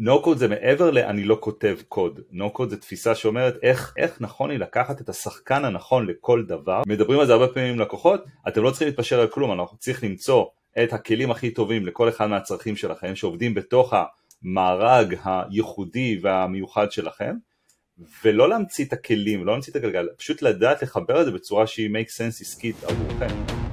no code זה מעבר ל"אני לא כותב קוד", no code זה תפיסה שאומרת איך, איך נכון לי לקחת את השחקן הנכון לכל דבר. מדברים על זה הרבה פעמים עם לקוחות, אתם לא צריכים להתפשר על כלום, אנחנו צריכים למצוא את הכלים הכי טובים לכל אחד מהצרכים שלכם, שעובדים בתוך המארג הייחודי והמיוחד שלכם, ולא להמציא את הכלים, לא להמציא את הגלגל, פשוט לדעת לחבר את זה בצורה שהיא make sense עסקית עבורכם.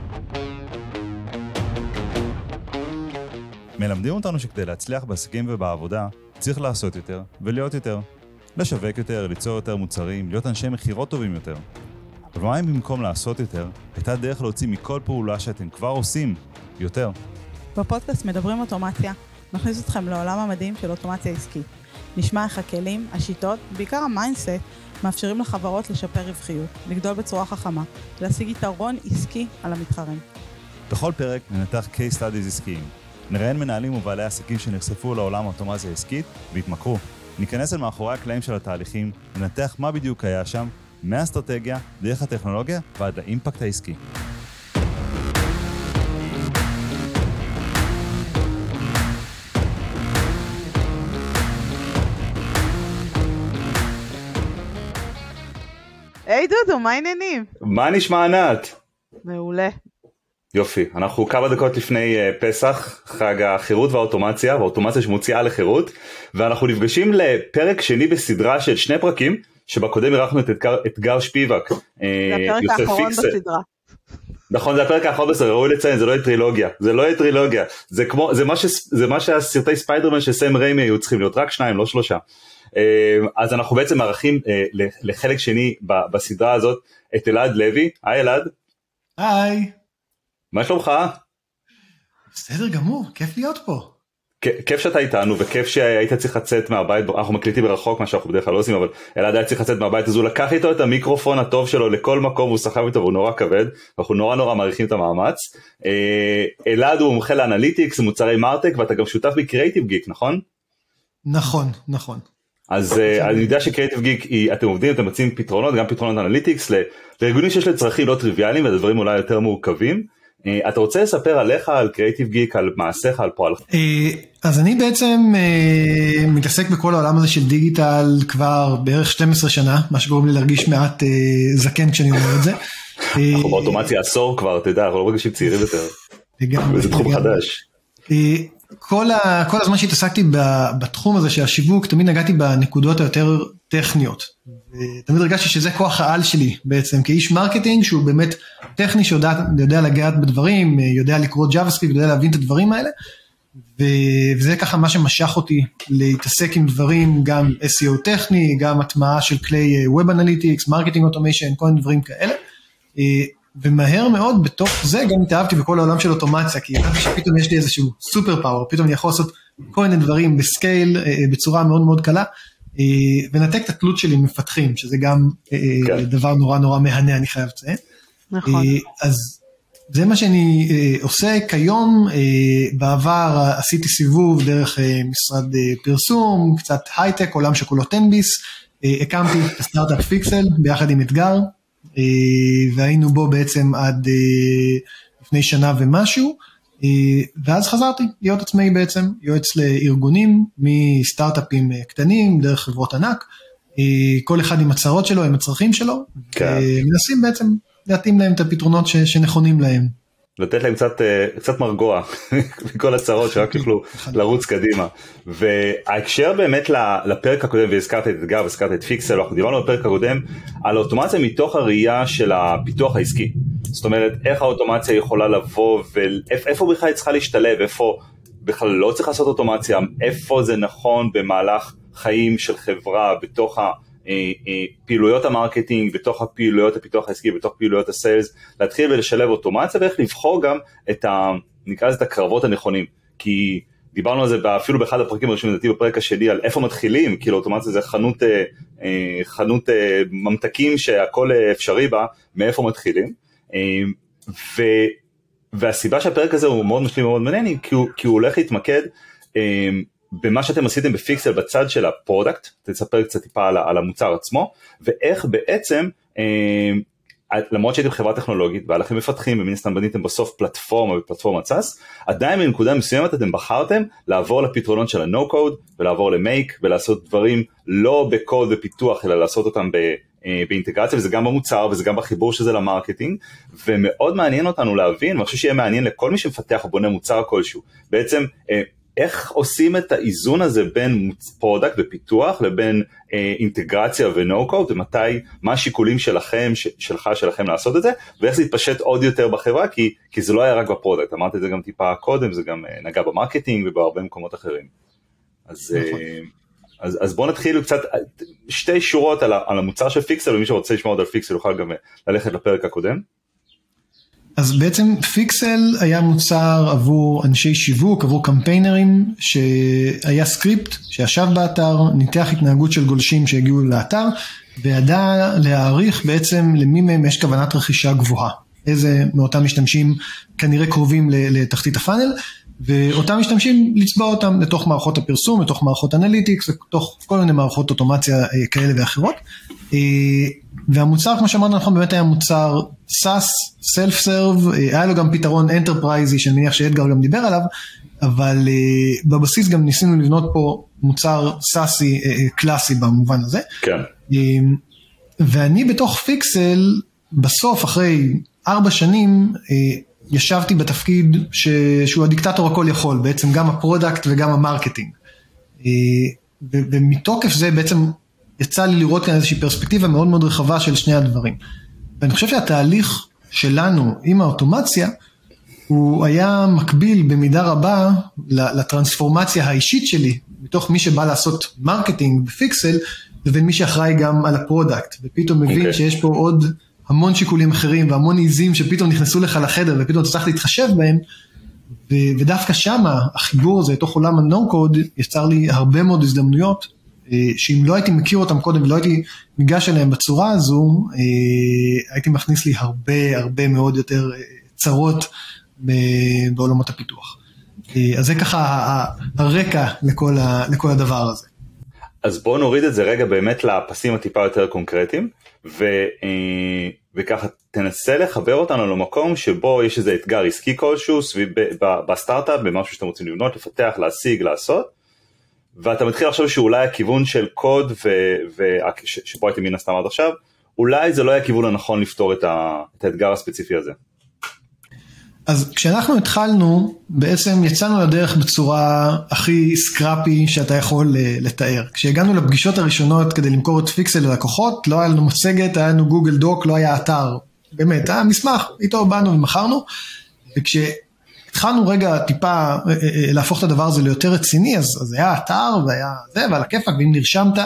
מלמדים אותנו שכדי להצליח בעסקים ובעבודה, צריך לעשות יותר ולהיות יותר. לשווק יותר, ליצור יותר מוצרים, להיות אנשי מכירות טובים יותר. אבל מה אם במקום לעשות יותר, הייתה דרך להוציא מכל פעולה שאתם כבר עושים יותר? בפודקאסט מדברים אוטומציה, נכניס אתכם לעולם המדהים של אוטומציה עסקית. נשמע איך הכלים, השיטות, בעיקר ה mindset, מאפשרים לחברות לשפר רווחיות, לגדול בצורה חכמה, להשיג יתרון עסקי על המתחרים. בכל פרק ננתח case studies עסקיים. נראיין מנהלים ובעלי עסקים שנחשפו לעולם האוטומציה העסקית והתמכרו. ניכנס אל מאחורי הקלעים של התהליכים, ננתח מה בדיוק היה שם, מהאסטרטגיה, דרך הטכנולוגיה ועד לאימפקט העסקי. היי דודו, מה העניינים? מה נשמע ענת? מעולה. יופי, אנחנו כמה דקות לפני uh, פסח, חג החירות והאוטומציה, והאוטומציה שמוציאה לחירות, ואנחנו נפגשים לפרק שני בסדרה של שני פרקים, שבקודם אירחנו את אתגר, אתגר שפיבק. זה הפרק האחרון בסדרה. נכון, זה הפרק האחרון בסדרה, ראוי לציין, זה לא יהיה טרילוגיה, זה לא יהיה טרילוגיה, זה כמו, זה מה, ש, זה מה שהסרטי ספיידרמן של סם ריימי היו צריכים להיות, רק שניים, לא שלושה. אז אנחנו בעצם מארחים לחלק שני בסדרה הזאת את אלעד לוי, היי אלעד. היי. מה שלומך? בסדר גמור, כיף להיות פה. כיף שאתה איתנו וכיף שהיית צריך לצאת מהבית, אנחנו מקליטים ברחוק מה שאנחנו בדרך כלל לא עושים אבל אלעד היה צריך לצאת מהבית אז הוא לקח איתו את המיקרופון הטוב שלו לכל מקום הוא סחב איתו והוא נורא כבד ואנחנו נורא נורא מעריכים את המאמץ. אה, אלעד הוא מומחה לאנליטיקס, מוצרי מרטק ואתה גם שותף בקריאיטיב גיק נכון? נכון, נכון. אז אה, אני יודע ש Creative Geek אתם עובדים אתם מציעים פתרונות גם פתרונות analytics לארגונים שיש להם צרכים לא טריוויאליים ודברים אולי יותר מורכבים. אה, אתה רוצה לספר עליך על Creative Geek על מעשיך על פועלך? אה, אז אני בעצם אה, מתעסק בכל העולם הזה של דיגיטל כבר בערך 12 שנה מה שגורם לי להרגיש מעט אה, זקן כשאני אומר את זה. אנחנו באוטומציה עשור כבר אתה יודע אנחנו לא מרגישים צעירים יותר. לגמרי. זה תחום חדש. כל, ה, כל הזמן שהתעסקתי בתחום הזה של השיווק, תמיד נגעתי בנקודות היותר טכניות. ותמיד הרגשתי שזה כוח העל שלי בעצם, כאיש marketing שהוא באמת טכני שיודע לגעת בדברים, יודע לקרוא JavaScript, יודע להבין את הדברים האלה. וזה ככה מה שמשך אותי להתעסק עם דברים, גם SEO טכני, גם הטמעה של כלי Web Analytics, marketing automation, כל מיני דברים כאלה. ומהר מאוד בתוך זה גם התאהבתי בכל העולם של אוטומציה, כי ידעתי שפתאום יש לי איזשהו סופר פאוור, פתאום אני יכול לעשות כל מיני דברים בסקייל אה, בצורה מאוד מאוד קלה, אה, ולנתק את התלות שלי מפתחים, שזה גם אה, כן. דבר נורא נורא מהנה אני חייב לציין. נכון. אז זה מה שאני עושה כיום, בעבר עשיתי סיבוב דרך משרד פרסום, קצת הייטק, עולם שכולו 10 ביס, הקמתי את הסטארט-אפ פיקסל ביחד עם אתגר. אה, והיינו בו בעצם עד אה, לפני שנה ומשהו, אה, ואז חזרתי להיות עצמאי בעצם, יועץ לארגונים מסטארט-אפים קטנים דרך חברות ענק, כל אחד עם הצרות שלו, עם הצרכים שלו, כן. ומנסים בעצם להתאים להם את הפתרונות שנכונים להם. לתת להם קצת, קצת מרגוע מכל הצרות שרק יוכלו לרוץ קדימה. וההקשר באמת לפרק הקודם והזכרת את אתגר והזכרת את פיקסל, אנחנו דיברנו בפרק הקודם על אוטומציה מתוך הראייה של הפיתוח העסקי. זאת אומרת איך האוטומציה יכולה לבוא ואיפה בכלל היא צריכה להשתלב, איפה בכלל לא צריך לעשות אוטומציה, איפה זה נכון במהלך חיים של חברה בתוך ה... אה, אה, פעילויות ה marketing, בתוך הפעילויות הפיתוח העסקי, בתוך פעילויות ה sales, להתחיל ולשלב אוטומציה ואיך לבחור גם את ה... נקרא לזה את הקרבות הנכונים. כי דיברנו על זה אפילו באחד הפרקים הראשונים, לדעתי בפרק השני, על איפה מתחילים, כאילו אוטומציה זה חנות, אה, חנות ממתקים שהכל אפשרי בה, מאיפה מתחילים. ו, והסיבה שהפרק הזה הוא מאוד משלים ומאוד מעניין, כי כי הוא הולך להתמקד במה שאתם עשיתם בפיקסל בצד של ה product, תספר קצת טיפה על, על המוצר עצמו, ואיך בעצם אה, למרות שהייתם חברה טכנולוגית והיה לכם מפתחים ומן הסתם בניתם בסוף פלטפורמה ופלטפורמת SaaS, עדיין בנקודה מסוימת אתם בחרתם לעבור לפתרונות של ה-No code ולעבור ל Make ולעשות דברים לא בקוד ופיתוח אלא לעשות אותם ב... אה, באינטגרציה וזה גם במוצר וזה גם בחיבור של זה ל marketing. ומאוד מעניין אותנו להבין ואני חושב שיהיה מעניין לכל מי שמפתח או בונה מוצר כלשהו. בעצם אה, איך עושים את האיזון הזה בין product ופיתוח לבין אה, אינטגרציה code ומתי, מה השיקולים שלכם, ש, שלך, שלכם לעשות את זה ואיך זה יתפשט עוד יותר בחברה כי, כי זה לא היה רק ב product, אמרתי את זה גם טיפה קודם, זה גם אה, נגע ב marketing ובהרבה מקומות אחרים. אז, נכון. אה, אז, אז בואו נתחיל קצת, שתי שורות על, על המוצר של פיקסל ומי שרוצה לשמוע עוד על פיקסל יוכל גם ללכת לפרק הקודם. אז בעצם פיקסל היה מוצר עבור אנשי שיווק, עבור קמפיינרים, שהיה סקריפט שישב באתר, ניתח התנהגות של גולשים שהגיעו לאתר, וידע להעריך בעצם למי מהם יש כוונת רכישה גבוהה. איזה מאותם משתמשים כנראה קרובים לתחתית ה funnel, ואותם משתמשים לצבוע אותם לתוך מערכות הפרסום, לתוך מערכות analytics, לתוך כל מיני מערכות אוטומציה אה, כאלה ואחרות. אה, והמוצר, כמו שאמרת נכון, באמת היה מוצר SaaS, self serve, היה לו גם פתרון enterpriseי שאני מניח שאתגר גם דיבר עליו, אבל בבסיס גם ניסינו לבנות פה מוצר SaaSי קלאסי במובן הזה. כן. ואני בתוך פיקסל, בסוף, אחרי ארבע שנים, ישבתי בתפקיד ש... שהוא הדיקטטור הכל יכול, בעצם גם ה product וגם ה marketing. אה, ומתוקף זה בעצם יצא לי לראות כאן איזושהי פרספקטיבה מאוד מאוד רחבה של שני הדברים. ואני חושב שהתהליך שלנו עם האוטומציה, הוא היה מקביל במידה רבה לטרנספורמציה האישית שלי, מתוך מי שבא לעשות marketing בפיקסל, לבין מי שאחראי גם על ה product, ופתאום מבין okay. אוקיי. שיש פה עוד המון שיקולים אחרים והמון עיזים שפתאום נכנסו לך לחדר ופתאום אתה צריך להתחשב בהם, ודווקא שמה החיבור הזה לתוך עולם ה-No code יצר לי הרבה מאוד הזדמנויות אה, שאם לא הייתי מכיר אותם קודם ולא הייתי ניגש אליהם בצורה הזו, אה, הייתי מכניס לי הרבה הרבה מאוד יותר אה, צרות בעולמות הפיתוח. אז זה ככה הרקע לכל, ה, לכל הדבר הזה. אז בואו נוריד את זה רגע באמת לפסים הטיפה יותר קונקרטיים, ו, וככה תנסה לחבר אותנו למקום שבו יש איזה אתגר עסקי כלשהו סביב בסטארט-אפ, במשהו שאתם רוצים לבנות, לפתח, להשיג, לעשות. ואתה מתחיל לחשוב שאולי הכיוון של קוד ו... ו... שבו הייתם מן הסתם עד עכשיו, אולי זה לא היה הכיוון הנכון לפתור את, ה... את האתגר הספציפי הזה. אז כשאנחנו התחלנו, בעצם יצאנו לדרך בצורה הכי סקראפי שאתה יכול אה, לתאר. כשהגענו לפגישות הראשונות כדי למכור את פיקסל ללקוחות, לא היה לנו מצגת, היה לנו גוגל דוק, לא היה אתר. באמת, היה מסמך, איתו באנו ומכרנו, וכש... התחלנו רגע טיפה אה, אה, להפוך את הדבר הזה ליותר רציני, אז, אז היה אתר והיה זה, ועל הכיפאק, ואם נרשמת,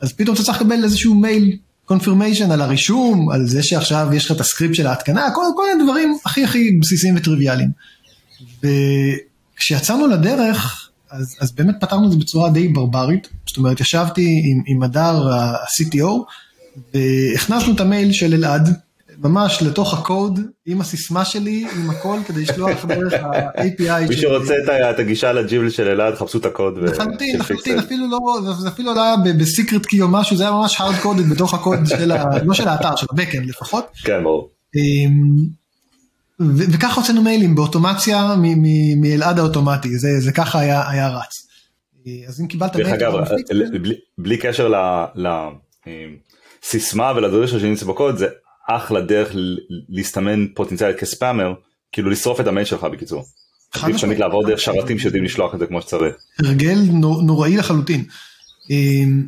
אז פתאום אתה צריך לקבל איזשהו מייל confirmation על הרישום, על זה שעכשיו יש לך את הסקריפט של ההתקנה, כל, כל מיני דברים הכי הכי בסיסיים וטריוויאליים. וכשיצאנו לדרך, אז, אז באמת פתרנו את זה בצורה די ברברית, זאת אומרת ישבתי עם, עם הדר ה-CTO, והכנסנו את המייל של אלעד, ממש לתוך הקוד, עם הסיסמה שלי, עם הכל, כדי לשלוח דרך ה-API. מי שרוצה את הגישה ל Gmail של אלעד, חפשו את הקוד. לחלוטין, לחלוטין, אפילו לא, זה אפילו לא היה בסיקרט קי או משהו, זה היה ממש hard coded בתוך הקוד של ה... לא של האתר, של הבקאנד לפחות. כן, ברור. אמ, וככה הוצאנו מיילים באוטומציה מאלעד האוטומטי, זה ככה היה רץ. אז אם קיבלת מייל... דרך אגב, בלי קשר לסיסמה ולדברים שנמצא בקוד, זה אחלה דרך להסתמן פוטנציאלית כספאמר, כאילו לשרוף את המייל שלך בקיצור. עדיף תמיד לעבור דרך שרתים שיודעים לשלוח את זה כמו שצריך. הרגל נוראי לחלוטין. אמ,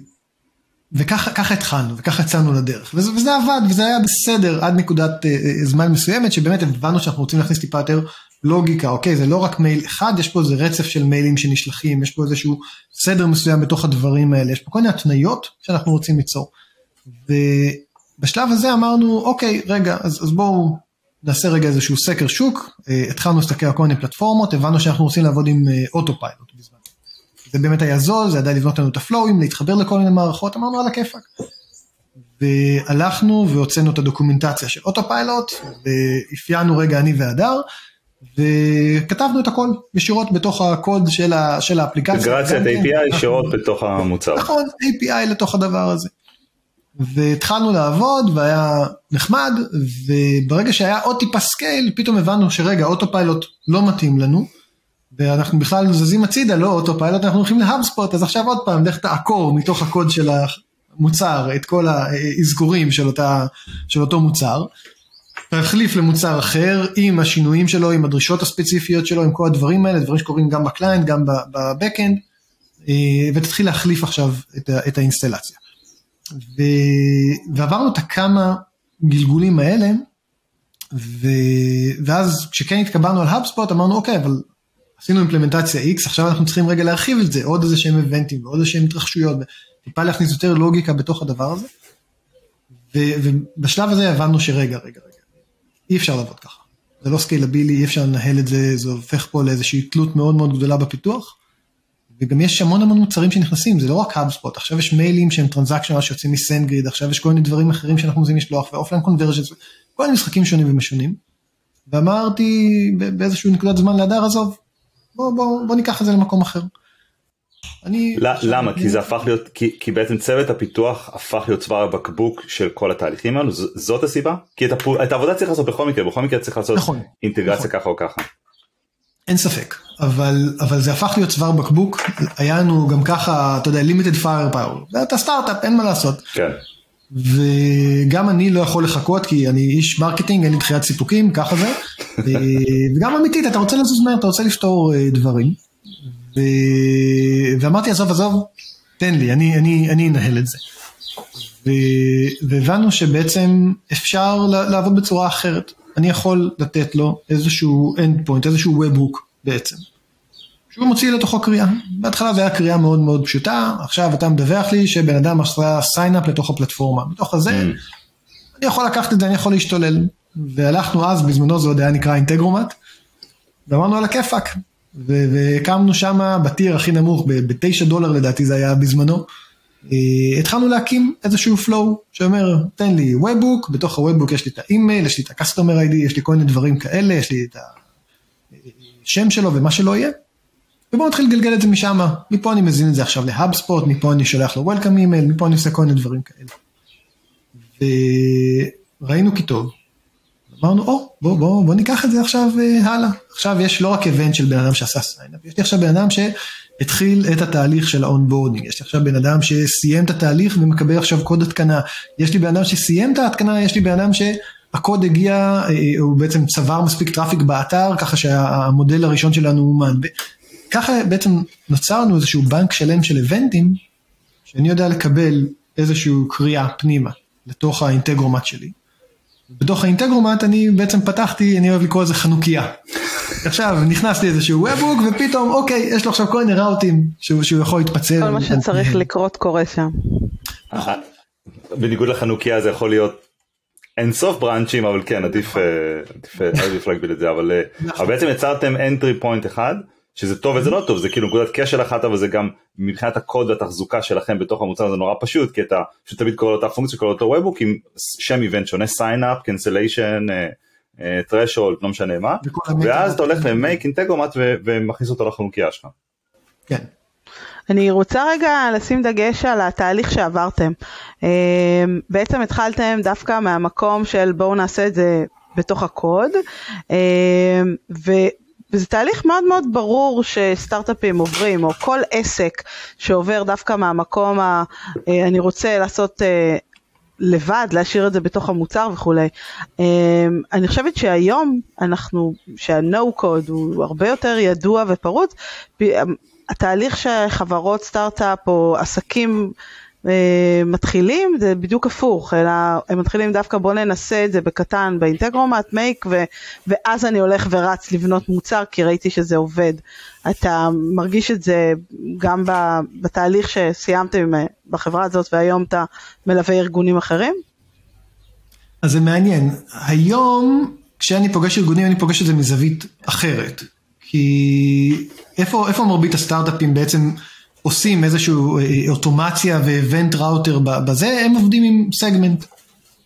וככה התחלנו וככה יצאנו לדרך וזה, וזה עבד וזה היה בסדר עד נקודת uh, זמן מסוימת שבאמת הבנו שאנחנו רוצים להכניס טיפה יותר לוגיקה אוקיי זה לא רק מייל אחד יש פה איזה רצף של מיילים שנשלחים יש פה איזשהו סדר מסוים בתוך הדברים האלה יש פה כל מיני התניות שאנחנו רוצים ליצור. בשלב הזה אמרנו, אוקיי, רגע, אז, אז בואו נעשה רגע איזשהו סקר שוק, אה, התחלנו להסתכל על כל מיני פלטפורמות, הבנו שאנחנו רוצים לעבוד עם אוטו אה, פיילוט בזמן. זה באמת היה זול, זה ידע לבנות לנו את הפלואים, להתחבר לכל מיני מערכות, אמרנו על הכיפאק. והלכנו והוצאנו את הדוקומנטציה של אוטו פיילוט, ואפיינו רגע אני והדר, וכתבנו את הכל ישירות בתוך הקוד של, ה, של האפליקציה. אינטגרציית API ישירות בתוך המוצר. נכון, API לתוך הדבר הזה. והתחלנו לעבוד והיה נחמד, וברגע שהיה עוד טיפה scale, פתאום הבנו שרגע, Autopilot לא מתאים לנו, ואנחנו בכלל זזים הצידה, לא Autopilot, אנחנו הולכים ל HubSpot, אז עכשיו עוד פעם, לך תעקור מתוך הקוד של המוצר את כל האזכורים של, אותה, של אותו מוצר. תחליף למוצר אחר עם השינויים שלו, עם הדרישות הספציפיות שלו, עם כל הדברים האלה, דברים שקורים גם ב client, גם ב backend, אה, ותתחיל להחליף עכשיו את, את האינסטלציה. ו... ועברנו את הכמה גלגולים האלה, ו... ואז כשכן התקבלנו על HubSpot אמרנו אוקיי, אבל עשינו אימפלמנטציה X, עכשיו אנחנו צריכים רגע להרחיב את זה, עוד איזה שהם איבנטים ועוד איזה שהם התרחשויות, טיפה להכניס יותר לוגיקה בתוך הדבר הזה. ו... ובשלב הזה הבנו שרגע, רגע, רגע, אי אפשר לעבוד ככה. זה לא סקיילבילי, אי אפשר לנהל את זה, זה הופך פה לאיזושהי תלות מאוד מאוד גדולה בפיתוח. וגם יש המון המון מוצרים שנכנסים, זה לא רק HubSpot, עכשיו יש מיילים שהם transactional שיוצאים מ SendGrid, עכשיו יש כל מיני דברים אחרים שאנחנו רוצים לשלוח, ו offline conversions, כל מיני משחקים שונים ומשונים. ואמרתי באיזשהו נקודת זמן להדר, עזוב, בוא, בוא, בוא ניקח את זה למקום אחר. אני... למה? כי זה הפך להיות, כי, כי בעצם צוות הפיתוח הפך להיות צוואר הבקבוק של כל התהליכים האלו, זאת הסיבה? כי את, הפ... את העבודה צריך לעשות בכל מקרה, בכל מקרה צריך לעשות נכון, אינטגרציה נכון. ככה או ככה. אין ספק, אבל, אבל זה הפך להיות צוואר בקבוק, היה לנו גם ככה, אתה יודע, limited fire power, אתה סטארט-אפ, אין מה לעשות. כן. וגם אני לא יכול לחכות כי אני איש מרקטינג, אין לי דחיית סיפוקים, ככה זה. וגם אמיתית, אתה רוצה לזוז מהר, אתה רוצה לפתור אה, דברים. ו... ואמרתי, עזוב, עזוב, תן לי, אני, אני, אני אנהל את זה. ו... והבנו שבעצם אפשר לעבוד בצורה אחרת. אני יכול לתת לו איזשהו end point, איזשהו webhook בעצם. שהוא מוציא לתוכו קריאה. בהתחלה זה היה קריאה מאוד מאוד פשוטה, עכשיו אתה מדווח לי שבן אדם עשה sign up לתוך הפלטפורמה. בתוך הזה, mm. אני יכול לקחת את זה, אני יכול להשתולל. והלכנו אז, בזמנו זה עוד היה נקרא אינטגרומט, ואמרנו על הכיפאק. והקמנו שם בטיר הכי נמוך, ב-9 דולר לדעתי זה היה בזמנו. אה, התחלנו להקים איזשהו flow שאומר תן לי webbook, בתוך ה-webbook יש לי את האימייל, יש לי את ה-customer ID, יש לי כל מיני דברים כאלה, יש לי את השם שלו ומה שלא יהיה. ובואו נתחיל לגלגל את זה משם, מפה אני מזין את זה עכשיו ל HubSpot, מפה אני שולח לו Welcome email, מפה אני עושה כל מיני דברים כאלה. וראינו כי טוב, אמרנו, או, oh, בוא, בוא, בוא ניקח את זה עכשיו uh, הלאה. עכשיו יש לא רק event של בן אדם שעשה sign up, יש לי עכשיו בן אדם שהתחיל את התהליך של ה onboarding, יש לי עכשיו בן אדם שסיים את התהליך ומקבל עכשיו קוד התקנה, יש לי בן אדם שסיים את ההתקנה, יש לי בן אדם שהקוד הגיע, אה, הוא בעצם צבר מספיק traffic באתר, ככה שהמודל הראשון שלנו אומן. ככה בעצם נוצר לנו איזשהו בנק שלם של event-ים, שאני יודע לקבל איזושהי קריאה פנימה לתוך ה Integromat שלי. בתוך ה Integromat אני בעצם פתחתי, אני אוהב לקרוא לזה חנוכיה. עכשיו נכנס לי איזשהו webhook ופתאום אוקיי יש לו עכשיו כל מיני route-ים שהוא, שהוא יכול להתפצל. כל מה שצריך לקרות קורה שם. בניגוד לחנוכיה זה יכול להיות אין סוף בראנצ'ים אבל כן עדיף, אה, עדיף, אה, עדיף להגביל את זה אבל, אה, נכון. אבל בעצם יצרתם entry point אחד שזה טוב וזה לא טוב זה כאילו נקודת קשר אחת אבל זה גם מבחינת הקוד והתחזוקה שלכם בתוך המוצר זה נורא פשוט כי אתה פשוט תמיד קורא לאותה פונקציה קורא לאותו וובוק עם שם איבנט שונה sign up cancellation threshold לא משנה מה ואז אתה הולך למייק אינטגרומט ומכניס אותו לחנוכיה שלך. כן. אני רוצה רגע לשים דגש על התהליך שעברתם. אה, בעצם התחלתם דווקא מהמקום של בואו נעשה את זה בתוך הקוד, ו... וזה תהליך מאוד מאוד ברור שסטארט-אפים עוברים, או כל עסק שעובר דווקא מהמקום ה... אה, אני רוצה לעשות אה, לבד, להשאיר את זה בתוך המוצר וכולי. אה, אני חושבת שהיום אנחנו, שה-No code הוא הרבה יותר ידוע ופרוץ, התהליך שחברות סטארט-אפ או עסקים מתחילים זה בדיוק הפוך, אלא הם מתחילים דווקא בוא ננסה את זה בקטן באינטגרומט, מייק, ו, ואז אני הולך ורץ לבנות מוצר כי ראיתי שזה עובד. אתה מרגיש את זה גם בתהליך שסיימתם בחברה הזאת והיום אתה מלווה ארגונים אחרים? אז זה מעניין. היום כשאני פוגש ארגונים אני פוגש את זה מזווית אחרת. כי איפה, איפה מרבית הסטארט-אפים בעצם עושים איזושהי אה, אוטומציה ו event router בזה, הם עובדים עם סגמנט.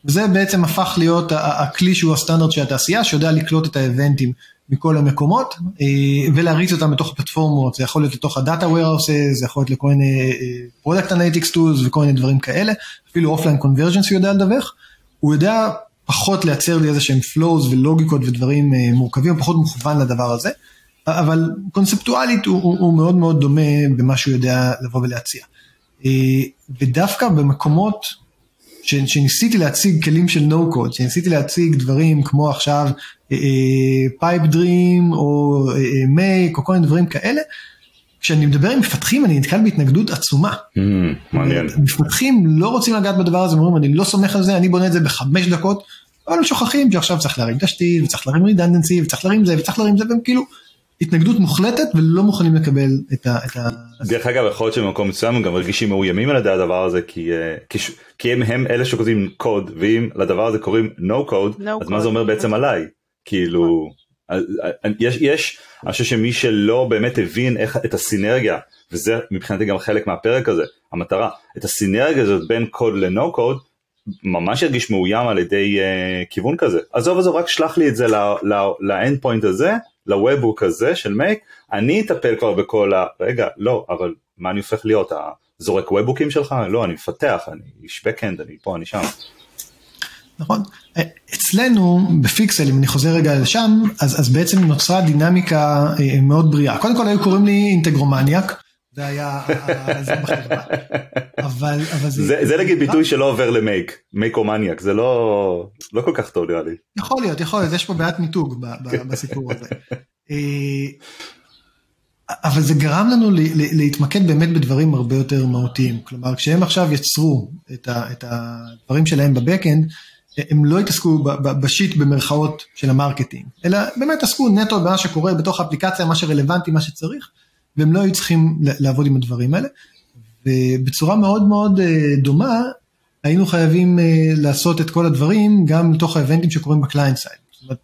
וזה בעצם הפך להיות הכלי שהוא הסטנדרט של התעשייה, שיודע לקלוט את ה event-ים מכל המקומות ולהריץ אותם בתוך הפלטפורמות, זה יכול להיות לתוך ה data warehouses, זה יכול להיות לכל מיני product analytics tools וכל מיני דברים כאלה, אפילו offline conversions הוא יודע לדווח, הוא יודע פחות לייצר לי איזה שהם flows ולוגיקות ודברים מורכבים, פחות מוכוון לדבר הזה, אבל קונספטואלית הוא, הוא, הוא מאוד מאוד דומה במה שהוא יודע לבוא ולהציע. ודווקא במקומות שניסיתי להציג כלים של no code, שניסיתי להציג דברים כמו עכשיו Pipedream או Make או כל מיני דברים כאלה, כשאני מדבר עם מפתחים אני נתקל בהתנגדות עצומה. Mm, מעניין. מפתחים לא רוצים לגעת בדבר הזה, אומרים אני לא סומך על זה, אני בונה את זה בחמש דקות, אבל הם שוכחים שעכשיו צריך להרים תשתית וצריך להרים רידנדנסי וצריך להרים זה וצריך להרים זה והם כאילו התנגדות מוחלטת ולא מוכנים לקבל את ה... את ה... דרך אגב יכול להיות שבמקום מסוים הם גם מרגישים מאוימים על ידי הדבר הזה כי, כי, כי הם, הם אלה שכותבים קוד ואם לדבר הזה קוראים no code no אז code. מה זה אומר בעצם עליי כאילו יש יש אני חושב שמי שלא באמת הבין איך את הסינרגיה וזה מבחינתי גם חלק מהפרק הזה המטרה את הסינרגיה הזאת בין קוד ל no code ממש ירגיש מאוים על ידי uh, כיוון כזה עזוב עזוב רק שלח לי את זה ל end point הזה ל webhook הזה של Make, אני אטפל כבר בכל ה... רגע, לא, אבל מה אני הופך להיות? הזורק webhook-ים שלך? לא, אני מפתח, אני איש backend, אני פה, אני שם. נכון. אצלנו בפיקסל, אם אני חוזר רגע לשם, אז, אז בעצם נוצרה דינמיקה אה, מאוד בריאה. קודם כל היו קוראים לי Integromaniac, זה היה זה בחברה. אבל, אבל זה, זה, זה נגיד ביטוי שלא עובר ל Make, Makeomaniac, זה לא, לא כל כך טוב נראה לי. יכול להיות, יכול להיות, יש פה בעיית מיתוג בסיפור הזה. אה, אבל זה גרם לנו להתמקד באמת בדברים הרבה יותר מהותיים. כלומר, כשהם עכשיו יצרו את, ה, את הדברים שלהם ב backend, הם לא התעסקו ב shit במרכאות של המרקטינג, אלא באמת עסקו נטו במה שקורה בתוך האפליקציה, מה שרלוונטי, מה שצריך. והם לא היו צריכים לעבוד עם הדברים האלה. ובצורה מאוד מאוד אה, דומה, היינו חייבים אה, לעשות את כל הדברים גם לתוך ה event-ים שקורים ב client side. זאת אומרת,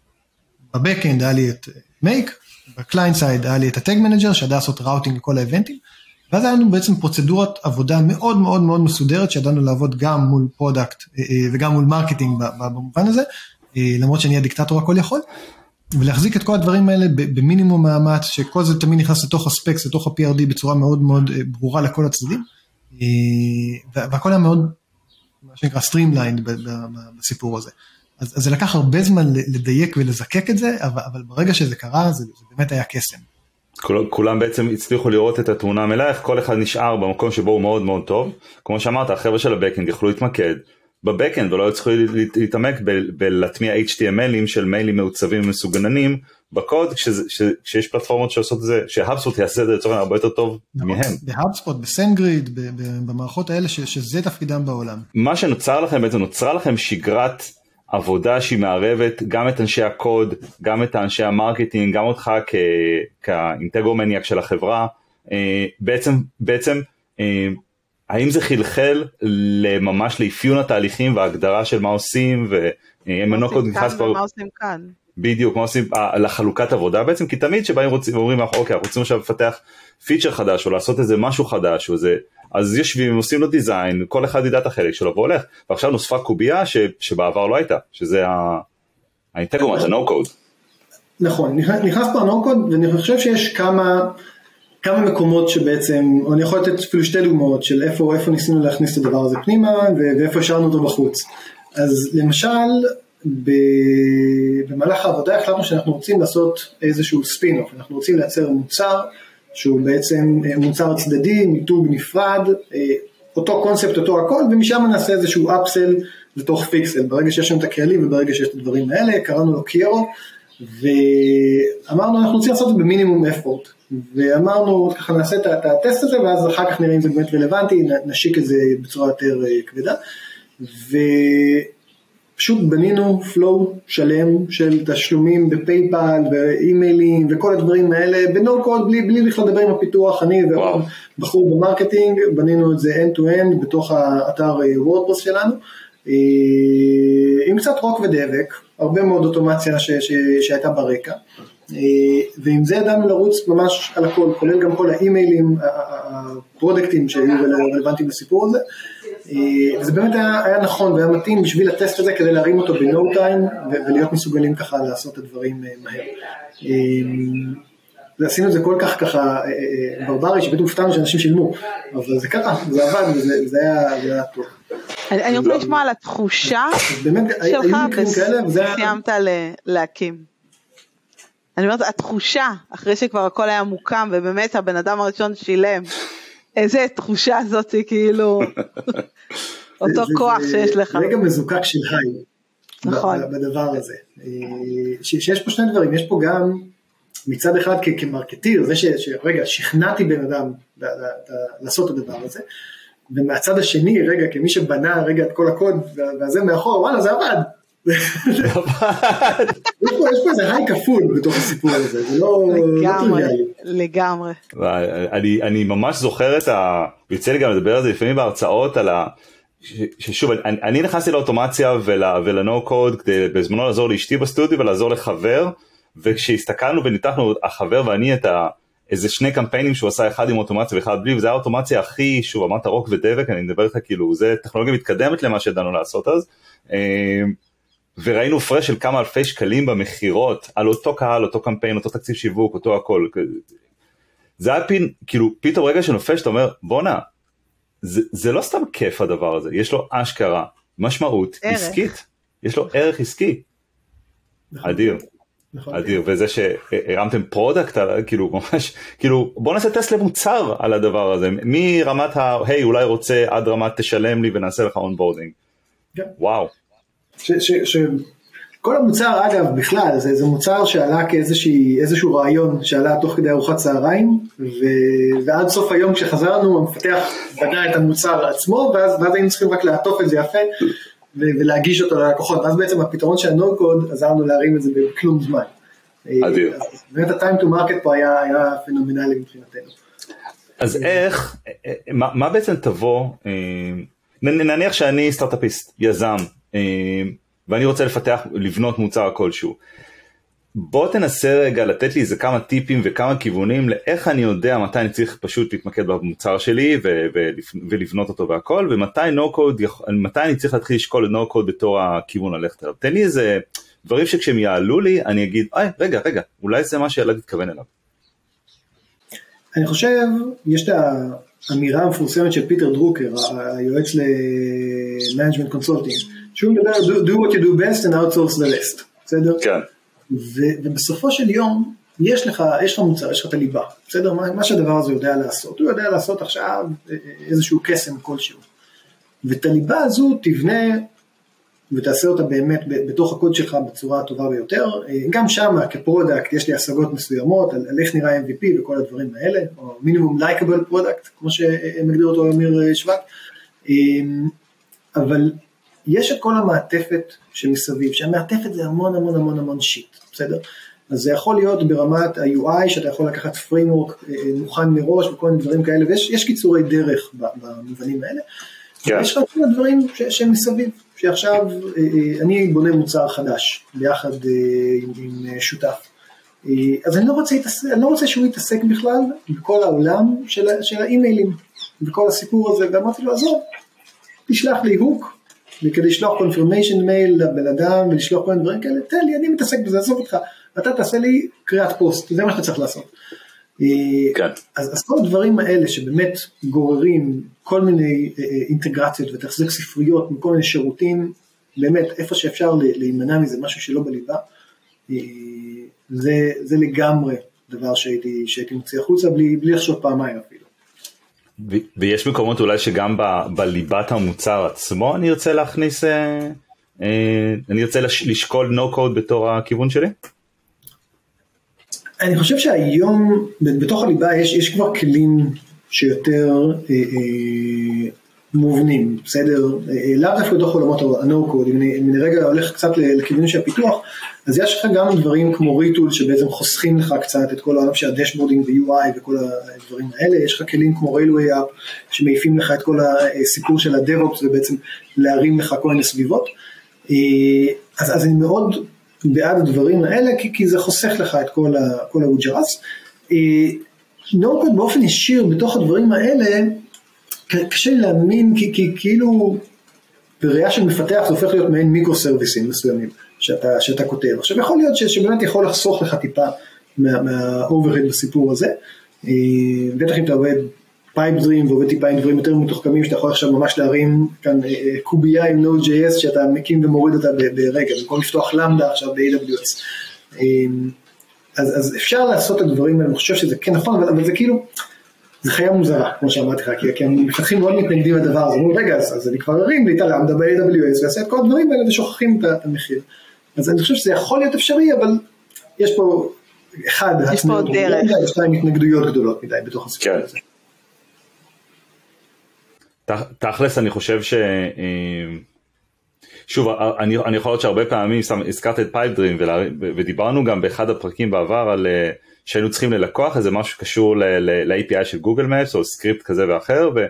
ב backend היה לי את Make, ב client side היה לי את ה Tag Manager שידע לעשות routing לכל ה event-ים, ואז היה לנו בעצם פרוצדורת עבודה מאוד מאוד מאוד מסודרת שידענו לעבוד גם מול product אה, וגם מול מרקטינג במובן הזה, למרות שאני הדיקטטור הכל יכול. ולהחזיק את כל הדברים האלה במינימום מאמץ, שכל זה תמיד נכנס לתוך ה specs, לתוך ה-PRD בצורה מאוד מאוד אה, ברורה לכל הצדדים, אה, והכל היה מאוד, מה שנקרא streamlined בסיפור הזה. אז, אז זה לקח הרבה זמן לדייק ולזקק את זה, אבל, אבל ברגע שזה קרה, זה, זה באמת היה קסם. כולם, כולם בעצם הצליחו לראות את התמונה המלאה, איך כל אחד נשאר במקום שבו הוא מאוד מאוד טוב. כמו שאמרת, החבר'ה של ה backend יכלו להתמקד ב backend ולא צריכים להתעמק בלהטמיע HTML-ים של מיילים מעוצבים ומסוגננים בקוד כשיש פלטפורמות שעושות את זה, ש HubSpot יעשה את זה לצורך הרבה יותר טוב נכון, מהם. ב HubSpot, ב SendGrid, במערכות האלה שזה תפקידם בעולם. מה שנוצר לכם בעצם נוצרה לכם שגרת עבודה שהיא מערבת גם את אנשי הקוד, גם את אנשי המרקטינג, גם אותך כ Integromaniac של החברה, אה, בעצם, בעצם אה, האם זה חלחל ממש לאפיון התהליכים וההגדרה של מה עושים ואמנו קוד נכנס כבר... מה עושים כאן. בדיוק, מה עושים אה, לחלוקת עבודה בעצם, כי תמיד שבאים ואומרים אוקיי, אנחנו רוצים עכשיו לפתח פיצ'ר חדש או לעשות איזה משהו חדש, או זה, אז יושבים, עושים לו דיזיין, כל אחד ידע את החלק שלו והולך, ועכשיו נוספה קובייה ש, שבעבר לא הייתה, שזה האינטגרומן, זה נו קוד. נכון, נכנס פה ה-No code ואני חושב שיש כמה כמה מקומות שבעצם, אני יכול לתת אפילו שתי דוגמאות של איפה, איפה ניסינו להכניס את הדבר הזה פנימה ואיפה השארנו אותו בחוץ. אז למשל, במהלך העבודה החלטנו שאנחנו רוצים לעשות איזשהו ספין-אוף, אנחנו רוצים לייצר מוצר שהוא בעצם אה, מוצר צדדי, מיתוג נפרד, אה, אותו קונספט, אותו הכל, ומשם נעשה איזשהו upsell לתוך פיקסל, ברגע שיש לנו את הכלים וברגע שיש את הדברים האלה, קראנו לו קיירו, ואמרנו אנחנו רוצים לעשות את זה במינימום effort, ואמרנו ככה נעשה את הטסט הזה ואז אחר כך נראה אם זה באמת רלוונטי, נשיק את זה בצורה יותר אה, כבדה, ופשוט בנינו flow שלם של תשלומים ב PayPal ואימיילים וכל הדברים האלה ב no code בלי, בלי בכלל לדבר עם הפיתוח, אני ועוד בחור במרקטינג, בנינו את זה end to end בתוך האתר WordPress שלנו, אה, עם קצת רוק ודבק. הרבה מאוד אוטומציה ש, ש, שהייתה ברקע, אה, ועם זה ידענו לרוץ ממש על הכל, כולל גם כל האימיילים, הפרודקטים שהיו רלוונטיים לסיפור הזה, אה, וזה באמת היה, היה נכון והיה מתאים בשביל הטסט הזה כדי להרים אותו ב-no time ולהיות מסוגלים ככה לעשות את הדברים אה, מהר. ועשינו את זה כל כך ככה ברברי שבאמת הופתענו שאנשים שילמו, אבל זה קרה, זה עבד וזה היה טוב. אני רוצה לשמוע על התחושה שלך וסיימת להקים. אני אומרת, התחושה, אחרי שכבר הכל היה מוקם ובאמת הבן אדם הראשון שילם, איזה תחושה זאת, כאילו, אותו כוח שיש לך. רגע מזוקק של היי, נכון. בדבר הזה. אה, שיש פה שני דברים, יש פה גם מצד אחד כמרקטיר, זה שרגע, שכנעתי בן אדם לעשות את הדבר הזה, ומהצד השני, רגע, כמי שבנה רגע את כל הקוד, והזה מאחור, וואלה, זה עבד. יש פה איזה היי כפול בתוך הסיפור הזה, זה לא, לא טריוויאלי. לגמרי. אני ממש זוכר את ה... יוצא לי גם לדבר על זה לפעמים בהרצאות על ה... ששוב, אני, אני נכנסתי לאוטומציה ולנו קוד כדי בזמנו לעזור לאשתי בסטודיו ולעזור לחבר, וכשהסתכלנו וניתחנו החבר ואני את ה... איזה שני קמפיינים שהוא עשה אחד עם אוטומציה ואחד בלי וזה האוטומציה הכי שוב אמרת רוק ודבק אני מדבר איתך כאילו זה טכנולוגיה מתקדמת למה שידענו לעשות אז אה, וראינו פרש של כמה אלפי שקלים במכירות על אותו קהל אותו קמפיין אותו תקציב שיווק אותו הכל זה היה פין כאילו פתאום רגע שנופל שאתה אומר בואנה זה, זה לא סתם כיף הדבר הזה יש לו אשכרה משמעות ערך. עסקית יש לו ערך עסקי נכון. אדיר. נכון. אדיר, וזה שהרמתם product, כאילו ממש, כאילו בוא נעשה טסט למוצר על הדבר הזה, מרמת ה, היי אולי רוצה עד רמת תשלם לי ונעשה לך onboarding. כן. וואו. כל המוצר אגב בכלל זה, זה מוצר שעלה כאיזשהו רעיון שעלה תוך כדי ארוחת צהריים ו, ועד סוף היום כשחזרנו המפתח בנה את המוצר עצמו ואז, ואז היינו צריכים רק לעטוף את זה יפה ולהגיש אותו ללקוחות, ואז בעצם הפתרון של ה-No code עזרנו להרים את זה בכלום זמן. אדיר. באמת ה-time to market פה היה, היה פנומנלי מבחינתנו. אז איך, מה, מה בעצם תבוא, אה, נניח שאני סטארט-אפיסט, יזם, אה, ואני רוצה לפתח, לבנות מוצר כלשהו. בוא תנסה רגע לתת לי איזה כמה טיפים וכמה כיוונים לאיך אני יודע מתי אני צריך פשוט להתמקד במוצר שלי ו- ו- ולבנות אותו והכל ומתי no code, מתי אני צריך להתחיל לשקול את no code בתור הכיוון ללכת אליו. תן לי איזה דברים שכשהם יעלו לי אני אגיד אי רגע רגע אולי זה מה שאלעד התכוון אליו. אני חושב יש את האמירה המפורסמת של פיטר דרוקר היועץ ל-management consulting שהוא מדבר do what you do best and outsource the rest בסדר? כן. ו- ובסופו של יום יש לך, יש לך מוצר, יש לך את הליבה, בסדר? מה, מה שהדבר הזה יודע לעשות, הוא יודע לעשות עכשיו אה, אה, איזשהו קסם כלשהו. ואת הליבה הזו תבנה ותעשה אותה באמת בתוך הקוד שלך בצורה הטובה ביותר. אה, גם שם כ-product יש לי השגות מסוימות על, על איך נראה MVP וכל הדברים האלה, או minimum likeable product, כמו שמגדיר אותו אמיר שבט. אבל יש את כל המעטפת שמסביב, שהמעטפת זה המון המון המון המון שיט, בסדר? אז זה יכול להיות ברמת ה-UI, שאתה יכול לקחת framework אה, מוכן מראש וכל מיני דברים כאלה, ויש קיצורי דרך במובנים האלה. Yeah. כן. ויש לך כל הדברים שהם מסביב, שעכשיו אה, אה, אני בונה מוצר חדש ביחד עם, עם שותף. אז אני לא, רוצה אני לא רוצה שהוא יתעסק בכלל בכל העולם של, של האימיילים, בכל הסיפור הזה, ואמרתי לו עזוב, תשלח לי הוק, וכדי לשלוח confirmation מייל לבן אדם ולשלוח כל מיני דברים כאלה, תן לי, אני מתעסק בזה, עזוב אותך, אתה תעשה לי קריאת פוסט, זה מה שאתה צריך לעשות. אה, כן. אז, אז כל הדברים האלה שבאמת גוררים כל מיני אה, אה, אינטגרציות ותחזק ספריות מכל מיני שירותים, באמת איפה שאפשר להימנע מזה, משהו שלא בליבה, זה, זה לגמרי דבר שהייתי, שהייתי מוציא החוצה בלי, בלי לחשוב פעמיים אפילו. ויש מקומות אולי שגם ב, בליבת המוצר עצמו אני ארצה להכניס, אה, אה, אני ארצה לש, לשקול no code בתור הכיוון שלי? אני חושב שהיום בתוך הליבה יש, יש כבר כלים שיותר אה, אה, מובנים, בסדר? אה, אה, לאו דווקא בתוך עולמות ה-no code, אם אני רגע הולך קצת לכיוון של הפיתוח, אז יש לך גם דברים כמו Retool שבעצם חוסכים לך קצת את כל העולם של ה-dashboarding ו-UI וכל הדברים האלה, יש לך כלים כמו Railway App שמעיפים לך את כל הסיפור של ה-DevOps ובעצם להרים לך כל מיני סביבות, אה, אז, אז אני מאוד בעד הדברים האלה כי, כי זה חוסך לך את כל ה-Ujaras. no code באופן ישיר בתוך הדברים האלה קשה להאמין, כי, כי כאילו בראייה של מפתח זה הופך להיות מעין מיקרו סרוויסים מסוימים שאתה, שאתה כותב. עכשיו יכול להיות ש, שבאמת יכול לחסוך לך טיפה מהאוברהד מה בסיפור הזה, אה, בטח אם אתה עובד Pipedream ועובד טיפה עם דברים יותר מתוחכמים שאתה יכול עכשיו ממש להרים כאן אה, אה, קובייה עם Node.js שאתה מקים ומוריד אותה ברגע, במקום לפתוח Lambda עכשיו ב-AWS. אז, אז אפשר לעשות את הדברים האלה, אני חושב שזה כן נכון, אבל, אבל זה כאילו, זה חיה מוזרה, כמו שאמרתי לך, כי, כי המפתחים מאוד מתנגדים לדבר הזה, אומרים רגע, אז, אז אני כבר ארים לי את ה-Lambda ב-AWS ואעשה את כל הדברים האלה ושוכחים את המחיר. אז אני חושב שזה יכול להיות אפשרי, אבל יש פה, אחד, יש פה עוד דרך, ושתיים התנגדויות גדולות מדי בתוך הסיפור כן. הזה. תכלס אני חושב ש... אה, שוב, אני, אני יכול להיות שהרבה פעמים, סתם הזכרת את Pipedream ודיברנו גם באחד הפרקים בעבר על אה, שהיינו צריכים ללקוח איזה משהו שקשור ל-API של Google Maps או סקריפט כזה ואחר ו,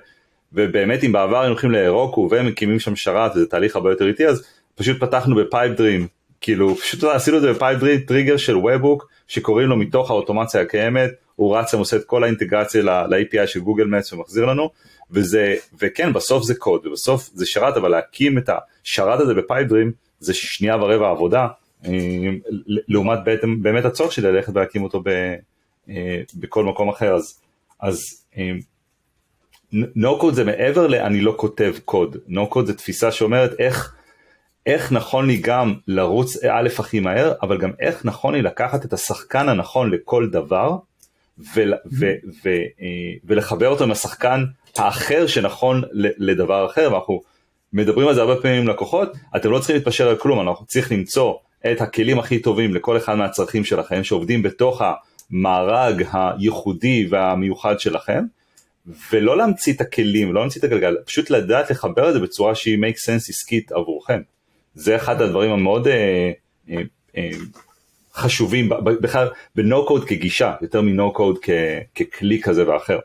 ובאמת אם בעבר היינו הולכים ל-Heroku ומקימים שם שרת וזה תהליך הרבה יותר איטי אז פשוט פתחנו בפייפדרים כאילו פשוט עשינו את זה בפייפדרים טריגר של ובוק שקוראים לו מתוך האוטומציה הקיימת הוא רץ ועושה את כל האינטגרציה ל-API של גוגל מפס ומחזיר לנו וזה, וכן, בסוף זה קוד, ובסוף זה שרת, אבל להקים את השרת הזה בפייפדרים זה שנייה ורבע עבודה, אה, לעומת בעצם, באמת הצורך שלי ללכת ולהקים אותו ב, אה, בכל מקום אחר, אז, אז no code זה מעבר ל"אני לא כותב קוד", no code זה תפיסה שאומרת איך, איך נכון לי גם לרוץ א' הכי מהר, אבל גם איך נכון לי לקחת את השחקן הנכון לכל דבר, ו- ו- ו- אה, ולחבר אותו עם השחקן האחר שנכון לדבר אחר, ואנחנו מדברים על זה הרבה פעמים עם לקוחות, אתם לא צריכים להתפשר על כלום, אנחנו צריכים למצוא את הכלים הכי טובים לכל אחד מהצרכים שלכם, שעובדים בתוך המארג הייחודי והמיוחד שלכם, ולא להמציא את הכלים, לא להמציא את הגלגל, פשוט לדעת לחבר את זה בצורה שהיא make sense עסקית עבורכם. זה אחד הדברים המאוד אה, אה, אה, חשובים, בכלל ב-No code כגישה, יותר מ-No code ככלי כזה ואחר.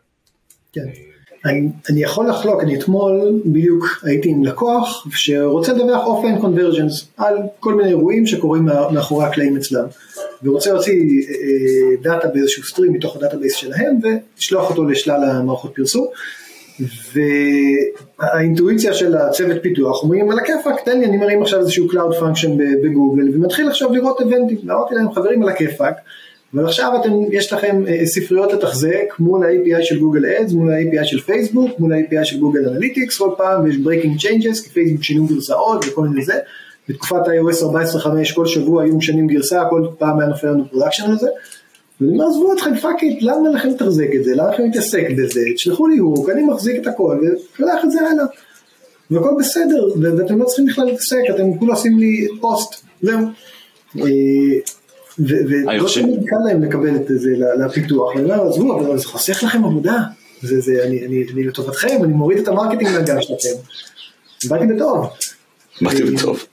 כן. אני, אני יכול לחלוק, אני אתמול בדיוק הייתי עם לקוח שרוצה לדווח offline conversions על כל מיני אירועים שקורים מאחורי הקלעים אצלם ורוצה להוציא אה, דאטה באיזשהו stream מתוך ה-database שלהם ולשלוח אותו לשלל המערכות פרסום והאינטואיציה של הצוות פיתוח אומרים על הכיפאק תן לי אני מרים עכשיו איזשהו Cloud Function בגוגל ומתחיל עכשיו לראות events ואמרתי להם חברים על הכיפאק אבל עכשיו אתם, יש לכם אה, ספריות לתחזק מול ה-API של Google Ads, מול ה-API של פייסבוק, מול ה-API של Google Analytics, כל פעם יש breaking changes, כי פייסבוק שינו גרסאות וכל מיני זה, בתקופת iOS 14.5 כל שבוע היו משנים גרסה, כל פעם היה נופל לנו production על ואני אומר עזבו אתכם fuck it, למה לכם לתחזק את זה, למה לכם להתעסק בזה, תשלחו לי hook, אני מחזיק את הכל, ושולח את זה הלאה, והכל בסדר, ואתם לא צריכים בכלל להתעסק, אתם כולה עושים לי פוסט, זהו. אה, ולא תמיד קל להם לקבל את זה לפיתוח, אני אומר, עזבו, אבל זה חוסך לכם עבודה, זה, זה, אני, אני, אני לטובתכם, אני מוריד את ה-marketing מהגב שלכם, באתי בטוב. באתי בטוב.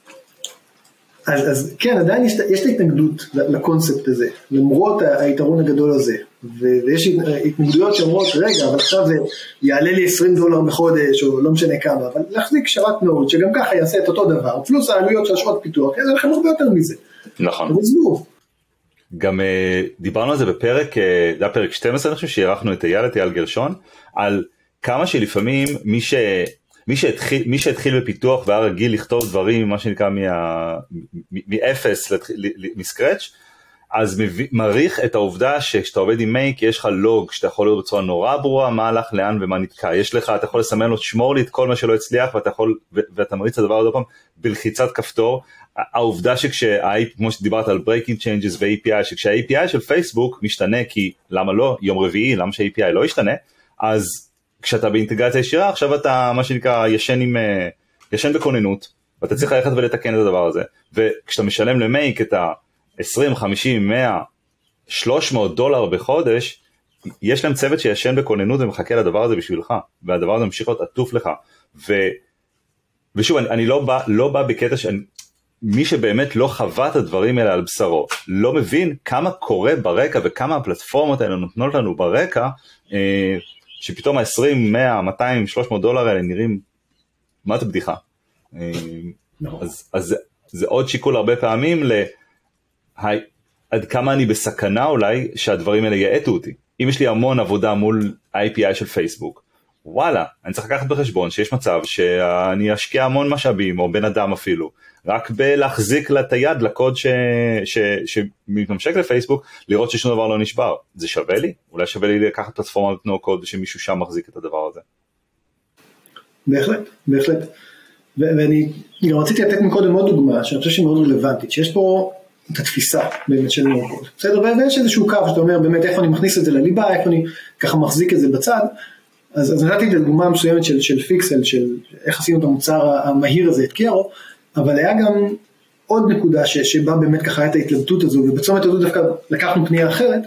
אז, אז כן, עדיין יש, יש את ההתנגדות לקונספט הזה, למרות היתרון הגדול הזה, ויש התנגדויות שאומרות, רגע, אבל עכשיו זה יעלה לי 20 דולר בחודש, או לא משנה כמה, אבל להחזיק שרת Node, שגם ככה יעשה את אותו דבר, פלוס העלויות של השעות פיתוח, יעשה לכם הרבה יותר מזה. נכון. עזבו. גם uh, דיברנו על זה בפרק, uh, זה היה פרק 12 אני חושב שאירחנו את אייל, את אייל גרשון, על כמה שלפעמים מי, ש, מי, שהתחיל, מי שהתחיל בפיתוח והיה רגיל לכתוב דברים, מה שנקרא מאפס, מ-scratch, אז מעריך את העובדה שכשאתה עובד עם Make יש לך לוג שאתה יכול לראות בצורה נורא ברורה מה הלך לאן ומה נתקע. יש לך אתה יכול לסמן לו שמור לי את כל מה שלא הצליח ואתה יכול ואתה מריץ את הדבר הזה פעם בלחיצת כפתור. העובדה שכשה כמו שדיברת על breaking changes ו-API שכשה-API של פייסבוק משתנה כי למה לא? יום רביעי למה שה-API לא ישתנה? אז כשאתה באינטגרציה ישירה עכשיו אתה מה שנקרא ישן עם אה, ישן בכוננות ואתה צריך ללכת ולתקן את הדבר הזה וכשאתה משלם למייק את ה... 20, 50, 100, 300 דולר בחודש, יש להם צוות שישן בכוננות ומחכה לדבר הזה בשבילך, והדבר הזה ממשיך להיות עטוף לך. ו, ושוב, אני, אני לא, בא, לא בא בקטע שאני... מי שבאמת לא חווה את הדברים האלה על בשרו, לא מבין כמה קורה ברקע וכמה הפלטפורמות האלה נותנות לנו ברקע, אה, שפתאום ה-20, 100, 200, 300 דולר האלה נראים, מה זה בדיחה? אה, no. אז, אז זה, זה עוד שיקול הרבה פעמים ל... עד כמה אני בסכנה אולי שהדברים האלה יאטו אותי. אם יש לי המון עבודה מול ה-API של פייסבוק, וואלה, אני צריך לקחת בחשבון שיש מצב שאני אשקיע המון משאבים, או בן אדם אפילו, רק בלהחזיק לה את היד לקוד ש... ש... שמתממשק לפייסבוק, לראות ששום דבר לא נשבר. זה שווה לי? אולי שווה לי לקחת פלטפורמה נו קוד ושמישהו שם מחזיק את הדבר הזה. בהחלט, בהחלט. ואני גם רציתי לתת מקודם עוד דוגמה שאני חושב שהיא מאוד רלוונטית, שיש פה את התפיסה באמת של no code, בסדר? ויש איזשהו קו שאתה אומר באמת איפה אני מכניס את זה לליבה, איפה אני ככה מחזיק את זה בצד. אז, אז נתתי את הדוגמה מסוימת של, של פיקסל, של איך עשינו את המוצר המהיר הזה, את קיירו, אבל היה גם עוד נקודה ש, שבה באמת ככה הייתה ההתלבטות הזו, ובצומת הזו דווקא לקחנו פנייה אחרת,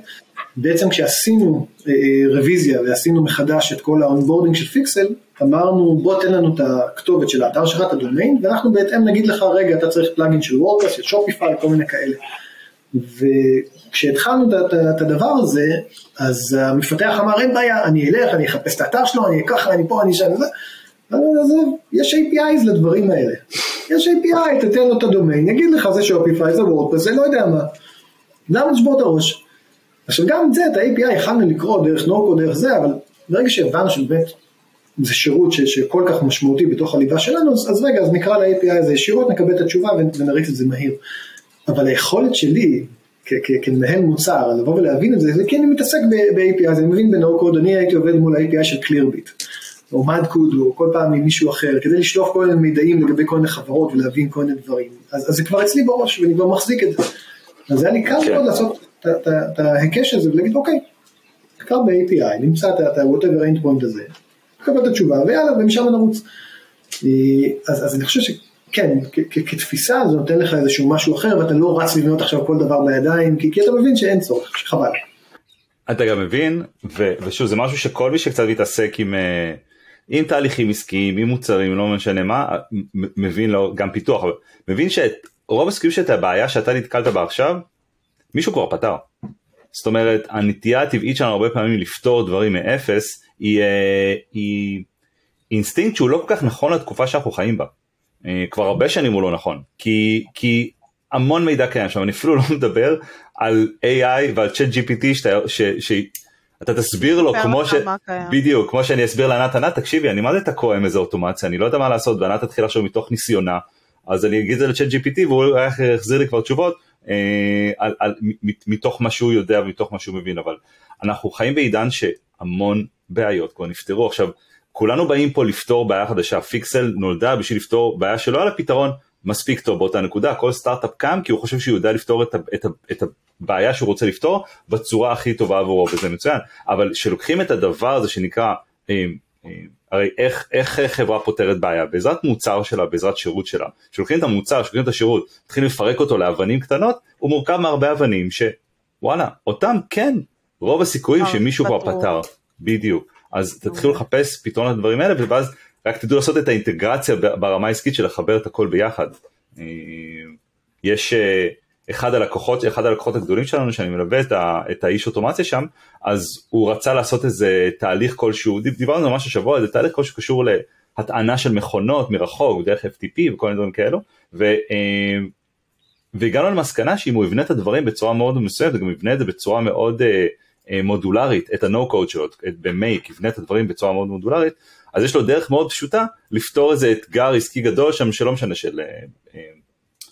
בעצם כשעשינו אה, אה, רוויזיה ועשינו מחדש את כל ה-onboarding של פיקסל, אמרנו בוא תן לנו את הכתובת של האתר שלך, את הדומיין, ואנחנו בהתאם נגיד לך רגע אתה צריך plugin של WordPress, של Shopify, כל מיני כאלה. וכשהתחלנו את הדבר הזה, אז המפתח אמר אין בעיה, אני אלך, אני אחפש את האתר שלו, אני אקח, אני פה, אני שם, יש APIs לדברים האלה. יש API, תתן לו את הדומיין, יגיד לך זה שופיפיי, זה וורדפרס, זה לא יודע מה. למה לשבור את הראש? עכשיו גם את זה, את ה-API יכלנו לקרוא דרך נורקו, דרך זה, אבל ברגע שהבנו שבאמת זה שירות ש, שכל כך משמעותי בתוך הליבה שלנו, אז, אז רגע, אז נקרא ל-API הזה ישירות, נקבל את התשובה ונריץ את זה מהיר. אבל היכולת שלי כמנהל מוצר, לבוא ולהבין את זה, זה כי אני מתעסק ב-API, אני מבין ב-No אני הייתי עובד מול ה-API של Clearbit, או מדקוד, או כל פעם עם מישהו אחר, כדי לשלוח כל מיני מידעים לגבי כל מיני חברות ולהבין כל מיני דברים. אז, אז זה כבר אצלי בראש, ואני כבר מחזיק את זה. אז היה לי קל כן. מאוד לעשות את ההיקש הזה ולהגיד, אוקיי, כבר ב-API, נמצא את ה-whatever endpoint הזה, נקבל את התשובה, ויאללה, ומשם נרוץ. אז, אז אני חושב ש... כן, כתפיסה זה נותן לך איזשהו משהו אחר ואתה לא רץ לבנות עכשיו כל דבר בידיים כי, כי אתה מבין שאין צורך, שחבל. אתה גם מבין, ו, ושוב זה משהו שכל מי שקצת מתעסק עם, אה, עם תהליכים עסקיים, עם מוצרים, לא משנה מה, מבין לו גם פיתוח, מבין שרוב הסיכויים שאת הבעיה שאתה נתקלת בה עכשיו, מישהו כבר פתר. זאת אומרת, הנטייה הטבעית שלנו הרבה פעמים לפתור דברים מאפס, היא, אה, היא אינסטינקט שהוא לא כל כך נכון לתקופה שאנחנו חיים בה. אה, כבר הרבה שנים הוא לא נכון, כי, כי המון מידע קיים שם, אני אפילו לא מדבר על AI ועל ChatGPT שאתה, ש, שאתה תסביר לו כמו ש... בדיוק, כמו שאני אסביר לענת ענת, תקשיבי, אני מה זה תקוע עם איזה אוטומציה, אני לא יודע מה לעשות, וענת תתחיל עכשיו מתוך ניסיונה, אז אני אגיד את זה ל-ChatGPT והוא יחזיר לי כבר תשובות אה, על, על, מתוך מה שהוא יודע ומתוך מה שהוא מבין, אבל אנחנו חיים בעידן שהמון בעיות כבר נפתרו. עכשיו, כולנו באים פה לפתור בעיה חדשה, פיקסל נולדה בשביל לפתור בעיה שלא היה לה פתרון מספיק טוב באותה נקודה, כל סטארט-אפ קם כי הוא חושב שהוא יודע לפתור את, את, את הבעיה שהוא רוצה לפתור בצורה הכי טובה עבורו וזה מצוין, אבל כשלוקחים את הדבר הזה שנקרא, אה, אה, הרי איך, איך חברה פותרת בעיה, בעזרת מוצר שלה, בעזרת שירות שלה, כשלוקחים את המוצר, כשלוקחים את השירות, מתחילים לפרק אותו לאבנים קטנות, הוא מורכב מהרבה אבנים שוואלה, אותם כן, רוב הסיכויים שמישהו כבר פתר, בדיוק. אז תתחילו לחפש פתרון לדברים האלה ואז רק תדעו לעשות את האינטגרציה ברמה העסקית של לחבר את הכל ביחד. אה, יש אה, אחד הלקוחות, אחד הלקוחות הגדולים שלנו שאני מלווה את, ה, את האיש אוטומציה שם, אז הוא רצה לעשות איזה תהליך כלשהו, דיברנו ממש השבוע, איזה תהליך כלשהו שקשור להטענה של מכונות מרחוק, דרך FTP וכל מיני דברים כאלו, ו, אה, והגענו למסקנה שאם הוא יבנה את הדברים בצורה מאוד מסוימת, וגם יבנה את זה בצורה מאוד מודולרית את ה-No code שלו, במייק, יבנה את הדברים בצורה מאוד מודולרית, אז יש לו דרך מאוד פשוטה לפתור איזה אתגר עסקי גדול שם שלא משנה של... אה, אה,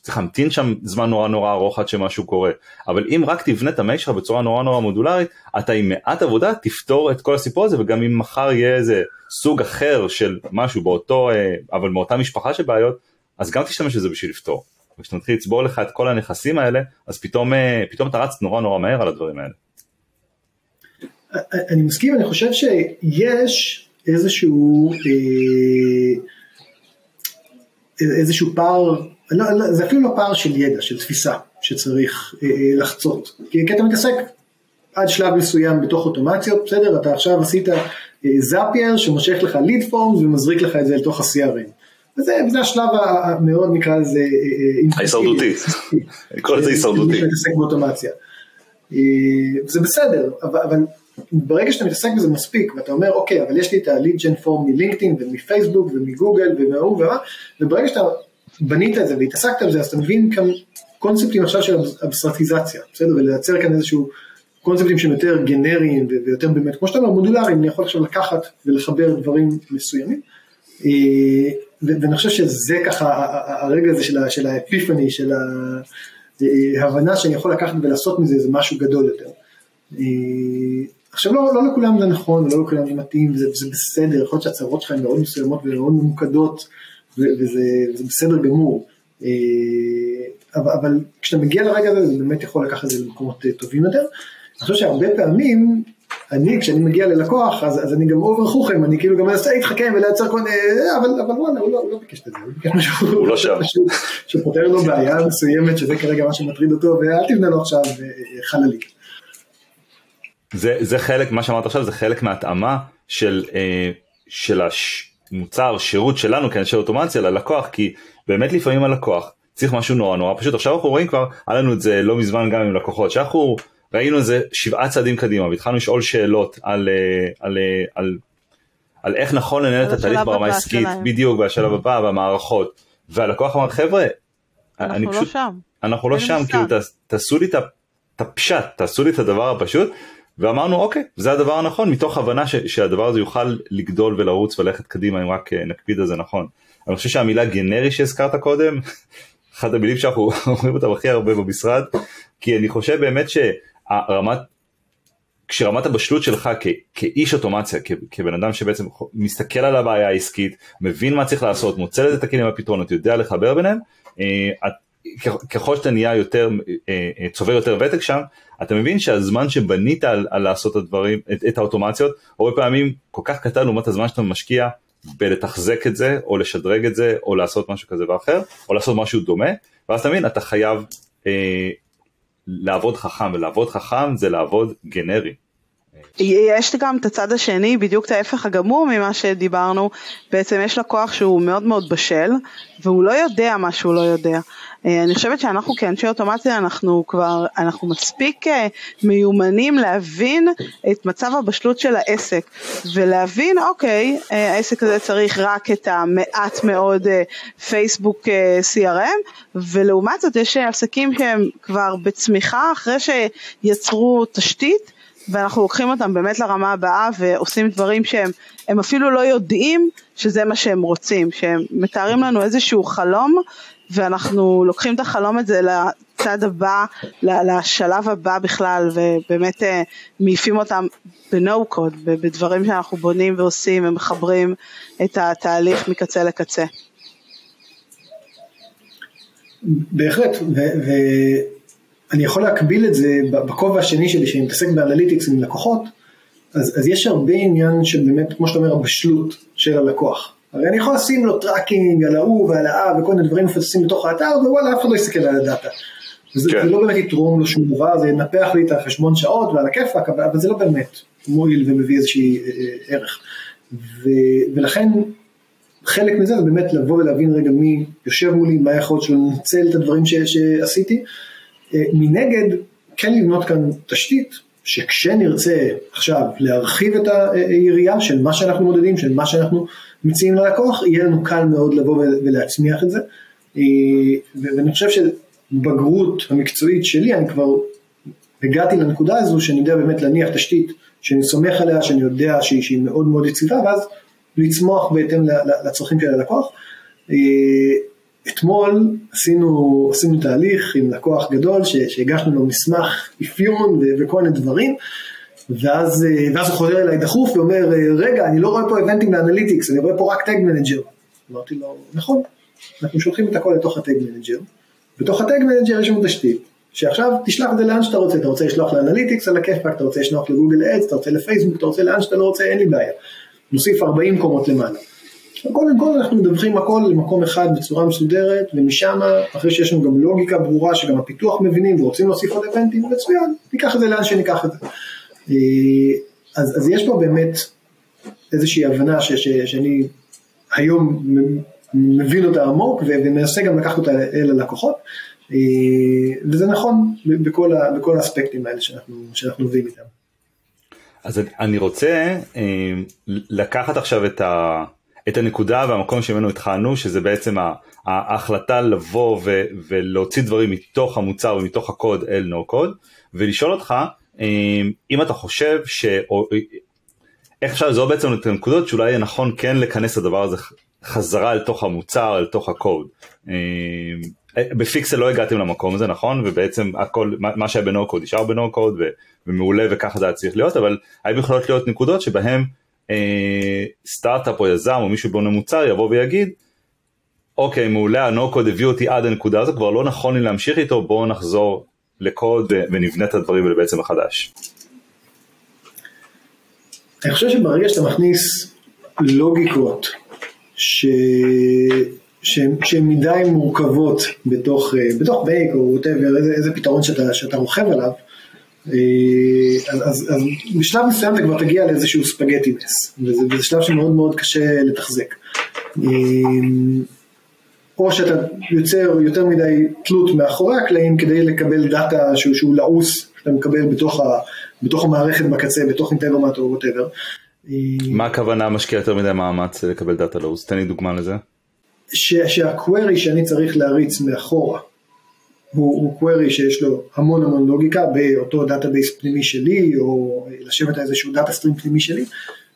צריך להמתין שם זמן נורא נורא ארוך עד שמשהו קורה, אבל אם רק תבנה את המייק שלך בצורה נורא נורא מודולרית, אתה עם מעט עבודה תפתור את כל הסיפור הזה וגם אם מחר יהיה איזה סוג אחר של משהו באותו, אבל מאותה משפחה של בעיות, אז גם תשתמש בזה בשביל לפתור. וכשאתה מתחיל לצבור לך את כל הנכסים האלה, אז פתאום, פתאום אתה רץ נורא נורא מהר על הדברים האלה. אני מסכים, אני חושב שיש איזשהו, אה, איזשהו פער, לא, לא, זה אפילו לא פער של ידע, של תפיסה שצריך אה, אה, לחצות, כי, כי אתה מתעסק עד שלב מסוים בתוך אוטומציות, בסדר, אתה עכשיו עשית זאפייר שמושך לך ליד פורם ומזריק לך את זה לתוך ה-CRM. וזה, וזה השלב המאוד נקרא לזה ההישרדותי, כל זה הישרדותי. זה בסדר, אבל, אבל ברגע שאתה מתעסק בזה מספיק ואתה אומר אוקיי אבל יש לי את הליד ג'ן פורם מלינקדאין ומפייסבוק ומגוגל ומהוא ומה וברגע שאתה בנית את זה והתעסקת בזה אז אתה מבין כאן קונספטים עכשיו של אבסטרטיזציה בסדר ולייצר כאן איזשהו קונספטים שהם יותר גנריים ויותר באמת, כמו שאתה אומר, מודולריים, אני יכול עכשיו לקחת ולחבר דברים מסוימים. אה, ואני חושב שזה ככה הרגע הזה של האפיפני, של ההבנה שאני יכול לקחת ולעשות מזה איזה משהו גדול יותר. עכשיו לא, לא לכולם זה נכון, לא לכולם זה מתאים, זה, זה בסדר, יכול להיות שהצהרות שלך הן מאוד מסוימות ומאוד ממוקדות, וזה בסדר גמור. אבל, אבל כשאתה מגיע לרגע הזה זה באמת יכול לקחת את זה למקומות אה, טובים יותר. אני חושב שהרבה פעמים, אני כשאני מגיע ללקוח אז, אז אני גם אובר חוכם, אני כאילו גם מנסה להתחכם ולייצר כל מיני, אה, אבל, אבל וואלה הוא לא, הוא לא ביקש את זה, הוא ביקש משהו, הוא לא שם, שפותר לו בעיה מסוימת שזה כרגע מה שמטריד אותו ואל תבנה לו עכשיו אה, חללי. זה, זה חלק, מה שאמרת עכשיו זה חלק מההתאמה של, של המוצר, שירות שלנו כאנשי אוטומציה ללקוח, כי באמת לפעמים הלקוח צריך משהו נורא נורא פשוט. עכשיו אנחנו רואים כבר היה לנו את זה לא מזמן גם עם לקוחות שאנחנו ראינו את זה שבעה צעדים קדימה והתחלנו לשאול שאלות על, אה, על, אה, על, על, על איך נכון לנהל את התהליך ברמה העסקית בדיוק בשלב הבא והמערכות. והלקוח אמר חבר'ה אנחנו לא פשוט, שם. אנחנו לא שם כאילו תעשו לי את הפשט תעשו לי את הדבר הפשוט ואמרנו אוקיי זה הדבר הנכון מתוך הבנה ש, שהדבר הזה יוכל לגדול ולרוץ וללכת קדימה אם רק אה, נקפיד על זה נכון. אני חושב שהמילה גנרי שהזכרת קודם אחת המילים שאנחנו אומרים אותם הכי הרבה במשרד, כי אני חושב באמת שהרמת, כשרמת הבשלות שלך כ, כאיש אוטומציה, כ, כבן אדם שבעצם מסתכל על הבעיה העסקית, מבין מה צריך לעשות, מוצא לזה את הכלים הפתרונות, יודע לחבר ביניהם, אה, ככל שאתה נהיה יותר, אה, אה, צובר יותר ותק שם, אתה מבין שהזמן שבנית על, על לעשות את הדברים, את, את האוטומציות, הרבה פעמים כל כך קטן לעומת הזמן שאתה משקיע בלתחזק את זה, או לשדרג את זה, או לעשות משהו כזה ואחר, או לעשות משהו דומה, ואז אתה מבין, אתה חייב אה, לעבוד חכם, ולעבוד חכם זה לעבוד גנרי. יש גם את הצד השני, בדיוק את ההפך הגמור ממה שדיברנו, בעצם יש לקוח שהוא מאוד מאוד בשל, והוא לא יודע מה שהוא לא יודע. אה, אני חושבת שאנחנו כאנשי אוטומציה אנחנו כבר, אנחנו מספיק אה, מיומנים להבין את מצב הבשלות של העסק ולהבין אוקיי אה, העסק הזה צריך רק את המעט מאוד פייסבוק CRM ולעומת זאת יש עסקים שהם כבר בצמיחה אחרי שיצרו תשתית ואנחנו לוקחים אותם באמת לרמה הבאה ועושים דברים שהם אפילו לא יודעים שזה מה שהם רוצים, שהם מתארים לנו איזשהו חלום ואנחנו לוקחים את החלום הזה לצד הבא, לשלב הבא בכלל, ובאמת אה, מעיפים אותם ב-no code, בדברים שאנחנו בונים ועושים ומחברים את התהליך מקצה לקצה. בהחלט, ואני יכול להקביל את זה בכובע השני שלי, שאני מתעסק ב-analytics עם לקוחות, אז, אז יש הרבה עניין של באמת, כמו שאתה אומר, הבשלות של הלקוח. הרי אני יכול לשים לו tracking על ההוא ועל האב וכל מיני דברים מפססים בתוך האתר ווואלה אף אחד לא יסתכל על הדאטה. וזה כן. לא באמת יתרום לו שום דבר, זה ינפח לי את החשבון שעות ועל הכיפאק, אבל, אבל זה לא באמת מועיל ומביא איזשהי אה, אה, ערך. ו, ולכן חלק מזה זה באמת לבוא ולהבין רגע מי יושב מולי, מה יכול להיות שלא לנצל את הדברים ש, שעשיתי. אה, מנגד, כן לבנות כאן תשתית שכשנרצה עכשיו להרחיב את היריעה של מה שאנחנו מודדים, של מה שאנחנו מציעים ללקוח, יהיה לנו קל מאוד לבוא ולהצמיח את זה. אה, ואני חושב שבגרות המקצועית שלי, אני כבר הגעתי לנקודה הזו שאני יודע באמת להניח תשתית שאני סומך עליה, שאני יודע שהיא, שהיא מאוד מאוד יציבה, ואז לצמוח בהתאם לצרכים של הלקוח. אתמול עשינו, עשינו תהליך עם לקוח גדול שהגשנו לו מסמך אפיון וכל מיני דברים ואז, אה, ואז הוא חוזר אליי דחוף ואומר, אה, רגע, אני לא רואה פה איבנטים ל Analytics, אני רואה פה רק Tag Manager. אמרתי לו, נכון, אנחנו שולחים את הכל לתוך ה Tag Manager, בתוך ה Tag Manager יש לנו תשתית, שעכשיו תשלח את זה לאן שאתה רוצה, אתה רוצה לשלוח ל Analytics על הכיפאק, אתה רוצה לשלוח ל Google Ads, אתה רוצה לפייסבוק, אתה רוצה לאן שאתה לא רוצה, אין לי בעיה. נוסיף 40 קומות למעלה. קודם כל אנחנו מדווחים הכל למקום אחד בצורה מסודרת, ומשם, אחרי שיש לנו גם לוגיקה ברורה שגם הפיתוח מבינים ורוצים להוסיף עוד איבנטים, מצוין, ניקח את זה לאן שניקח את זה. אה, אז, אז יש פה באמת איזושהי הבנה ש, ש, שאני היום מבין אותה עמוק ומנסה גם לקחת אותה אל הלקוחות אה, וזה נכון בכל, ה, בכל האספקטים האלה שאנחנו, שאנחנו מביאים איתם. אז אני רוצה אה, לקחת עכשיו את, ה, את הנקודה והמקום שממנו התחלנו שזה בעצם ההחלטה לבוא ו, ולהוציא דברים מתוך המוצר ומתוך הקוד אל נו קוד ולשאול אותך אם אתה חושב ש... או, איך אפשר לזהות בעצם את הנקודות שאולי יהיה נכון כן לכנס את הדבר הזה חזרה אל תוך המוצר, אל תוך הקוד. בפיקסל לא הגעתם למקום הזה נכון ובעצם הכל מה שהיה בנו קוד נשאר בנו קוד ומעולה וככה זה היה צריך להיות אבל היו יכולות להיות נקודות שבהם אה, סטארט-אפ או יזם או מישהו בונה מוצר יבוא ויגיד אוקיי מעולה הנו קוד הביא אותי עד הנקודה הזו כבר לא נכון לי להמשיך איתו בואו נחזור לקוד ונבנה את הדברים האלה בעצם מחדש. אני חושב שברגע שאתה מכניס לוגיקות ש... שהן מדי מורכבות בתוך, אה, בתוך בייק או ווטאבר, איזה, איזה פתרון שאתה, שאתה רוכב עליו, אה, אז, אז, אז בשלב מסוים אתה כבר תגיע לאיזשהו ספגטי מס, וזה, וזה שלב שמאוד מאוד קשה לתחזק. אה, או שאתה יוצר יותר מדי תלות מאחורי הקלעים כדי לקבל דאטה שהוא, שהוא לעוס, שאתה מקבל בתוך, ה, בתוך המערכת בקצה, בתוך Integromat או whatever. מה הכוונה משקיע יותר מדי מאמץ לקבל דאטה לעוס? תן לי דוגמה לזה. שה query שאני צריך להריץ מאחורה הוא, הוא query שיש לו המון המון לוגיקה באותו database פנימי שלי או לשבת על איזשהו data stream פנימי שלי.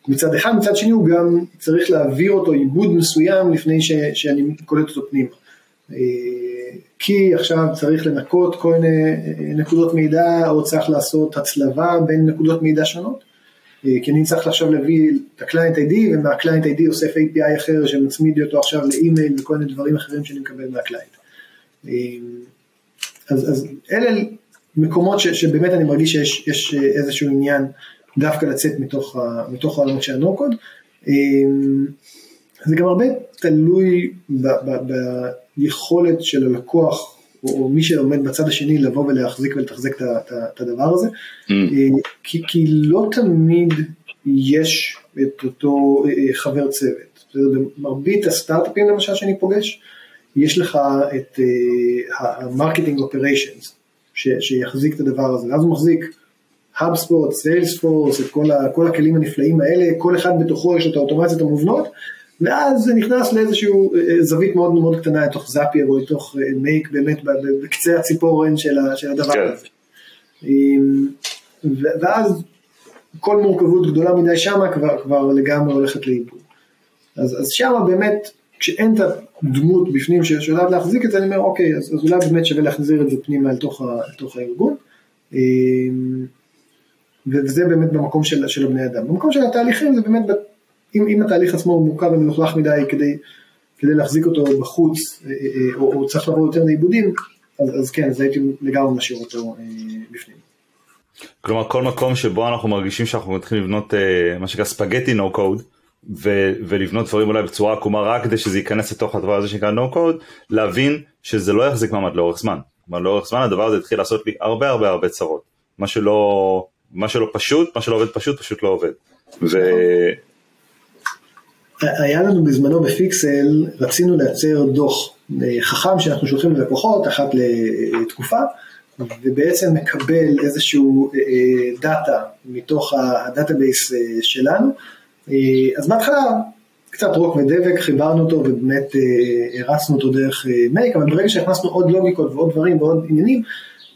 מצד אחד, מצד שני הוא גם צריך להעביר אותו עיבוד מסוים לפני ש, שאני קולט אותו פנימה. אה, כי עכשיו צריך לנקות כל מיני אה, נקודות מידע או צריך לעשות הצלבה בין נקודות מידע שונות. אה, כי אני צריך עכשיו להביא את ה-client ID ומה client ID אוסף API אחר שמצמיד אותו עכשיו לאימייל וכל מיני דברים אחרים שאני מקבל מה client. אז, אז אלה מקומות ש, שבאמת אני מרגיש שיש איזשהו עניין דווקא לצאת מתוך, ה, מתוך העולמות של ה no code. זה גם הרבה תלוי ב, ב, ביכולת של הלקוח או מי שעומד בצד השני לבוא ולהחזיק ולתחזק את הדבר הזה, mm. כי, כי לא תמיד יש את אותו אה, חבר צוות. במרבית הסטארט-אפים למשל שאני פוגש, יש לך את ה marketing uh, operations שיחזיק את הדבר הזה, ואז הוא מחזיק HubSpot, Salesforce, את כל, ה, כל הכלים הנפלאים האלה, כל אחד בתוכו יש את האוטומציות המובנות, ואז זה נכנס לאיזשהו אה, אה, זווית מאוד מאוד קטנה לתוך זאפייר או לתוך מייק אה, באמת בקצה הציפורן של, של הדבר כן. הזה. ואז כל מורכבות גדולה מדי שמה כבר, כבר לגמרי הולכת לאיבוד. אז, אז שמה באמת, כשאין את הדמות בפנים שיודעת להחזיק את זה, אני אומר אוקיי, אז, אז אולי באמת שווה להחזיר את זה פנימה לתוך, ה, לתוך הארגון. וזה באמת במקום של, של הבני אדם. במקום של התהליכים זה באמת אם, אם התהליך עצמו מורכב ומלוכלך מדי כדי, כדי להחזיק אותו בחוץ, אה, אה, אה, או, או צריך לבוא יותר לעיבודים, אז, אז כן, אז הייתי לגמרי משאיר אותו בפנים. כלומר כל מקום שבו אנחנו מרגישים שאנחנו מתחילים לבנות מה שנקרא ספגטי נו קוד ולבנות דברים אולי בצורה עקומה רק כדי שזה ייכנס לתוך הדבר הזה שנקרא נו קוד להבין שזה לא יחזיק מעמד לאורך זמן. כלומר לאורך זמן הדבר הזה התחיל לעשות לי הרבה הרבה הרבה צרות. מה שלא, מה שלא פשוט, מה שלא עובד פשוט פשוט לא עובד. ו... היה לנו בזמנו בפיקסל, רצינו לייצר דוח אה, חכם שאנחנו שולחים ללקוחות אחת לתקופה, ובעצם מקבל איזשהו אה, אה, דאטה מתוך ה database שלנו. אז בהתחלה קצת רוק ודבק, חיברנו אותו ובאמת הרצנו אותו דרך Make, אבל ברגע שהכנסנו עוד לוגיקות ועוד דברים ועוד עניינים,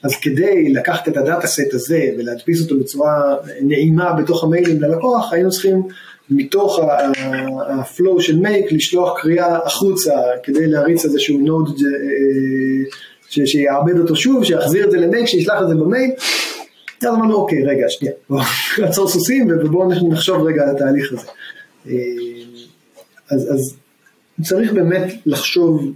אז כדי לקחת את ה data set הזה ולהדפיס אותו בצורה נעימה בתוך המיילים ללקוח, היינו צריכים מתוך ה flow של Make לשלוח קריאה החוצה כדי להריץ איזשהו Node אה, שיעבד אותו שוב, שיחזיר את זה ל Make, שישלח את זה במייל. אז אמרנו אוקיי רגע שנייה, בואו נעצור סוסים ובואו נחשוב רגע על התהליך הזה. אה, אז, אז צריך באמת לחשוב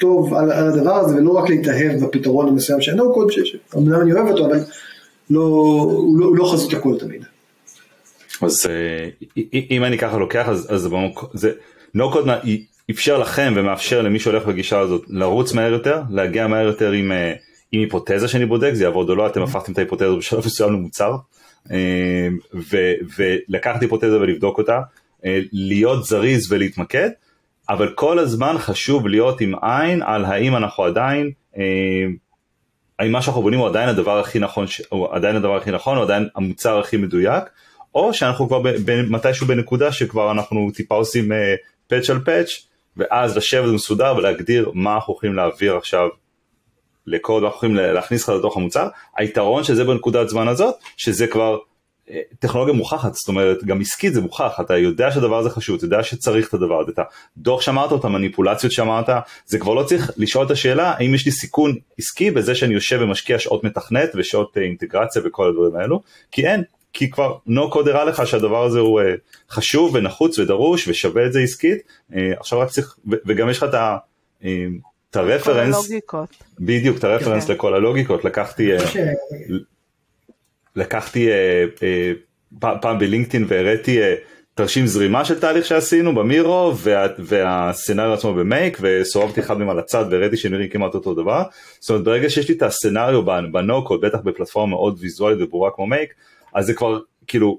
טוב על, על הדבר הזה ולא רק להתאהב בפתרון המסוים של נו קוד, שאומנם אני אוהב אותו אבל לא, הוא, לא, הוא לא חזות הכל תמיד. אז אה, אם אני ככה לוקח אז, אז זה נו קוד אפשר לכם ומאפשר למי שהולך בגישה הזאת לרוץ מהר יותר להגיע מהר יותר עם, אה, עם היפותזה שאני בודק זה יעבוד או לא אתם הפכתם את ההיפותזה בשלב מסוים למוצר. אה, ולקחת היפותזה ולבדוק אותה להיות זריז ולהתמקד אבל כל הזמן חשוב להיות עם עין על האם אנחנו עדיין האם מה שאנחנו בונים הוא עדיין הדבר הכי נכון, הוא עדיין הדבר הכי נכון, הוא עדיין המוצר הכי מדויק, או שאנחנו כבר מתישהו בנקודה שכבר אנחנו טיפה עושים פאץ' על פאץ', ואז לשבת מסודר ולהגדיר מה אנחנו הולכים להעביר עכשיו לקוד ואנחנו יכולים להכניס לך לתוך המוצר, היתרון שזה בנקודת זמן הזאת, שזה כבר אה, טכנולוגיה מוכחת, זאת אומרת גם עסקית זה מוכח, אתה יודע שהדבר הזה חשוב, אתה יודע שצריך את הדבר הזה, את הדוח שאמרת, את המניפולציות שאמרת, זה כבר לא צריך לשאול את השאלה האם יש לי סיכון עסקי בזה שאני יושב ומשקיע שעות מתכנת ושעות אינטגרציה וכל הדברים האלו, כי אין, כי כבר נו קוד הראה לך שהדבר הזה הוא חשוב ונחוץ ודרוש ושווה את זה עסקית, עכשיו רק צריך, וגם יש לך את ה... את הרפרנס, בדיוק, את הרפרנס כן. לכל הלוגיקות, לקחתי, אה, לקחתי אה, אה, פעם בלינקדאין והראיתי תרשים זרימה של תהליך שעשינו במירו וה, והסצנריו עצמו במייק וסורבתי אחד מהם על הצד והראיתי שנראים כמעט אותו דבר זאת אומרת ברגע שיש לי את הסצנריו בנוקוד בטח בפלטפורמה מאוד ויזואלית וברורה כמו מייק אז זה כבר כאילו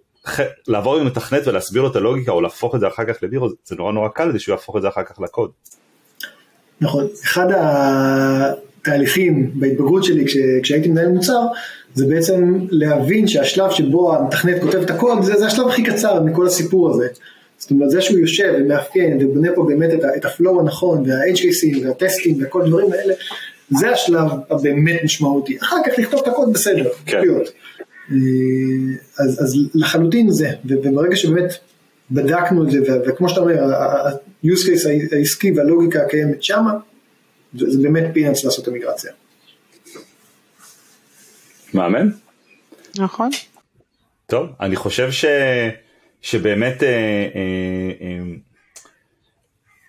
לעבור עם מתכנת ולהסביר לו את הלוגיקה או להפוך את זה אחר כך למירו זה נורא נורא קל כדי שהוא יהפוך את זה אחר כך לקוד. נכון, אחד התהליכים בהתבגרות שלי כש, כשהייתי מנהל מוצר, זה בעצם להבין שהשלב שבו המתכנת כותב את הקוד, זה, זה השלב הכי קצר מכל הסיפור הזה. זאת אומרת, זה שהוא יושב ומאפיין ובונה פה באמת את, את הפלואו הנכון וה-HKC והטסטים וכל הדברים האלה, זה השלב הבאמת משמעותי. אחר כך לכתוב את הקוד בסדר, כן. אה, אז, אז לחלוטין זה, וברגע שבאמת בדקנו את זה, וכמו שאתה אומר, ה-use case העסקי והלוגיקה הקיימת שמה, זה באמת pain in the ass לעשות את המיגרציה. מאמן? נכון. טוב, אני חושב ש, שבאמת אה, אה, אה,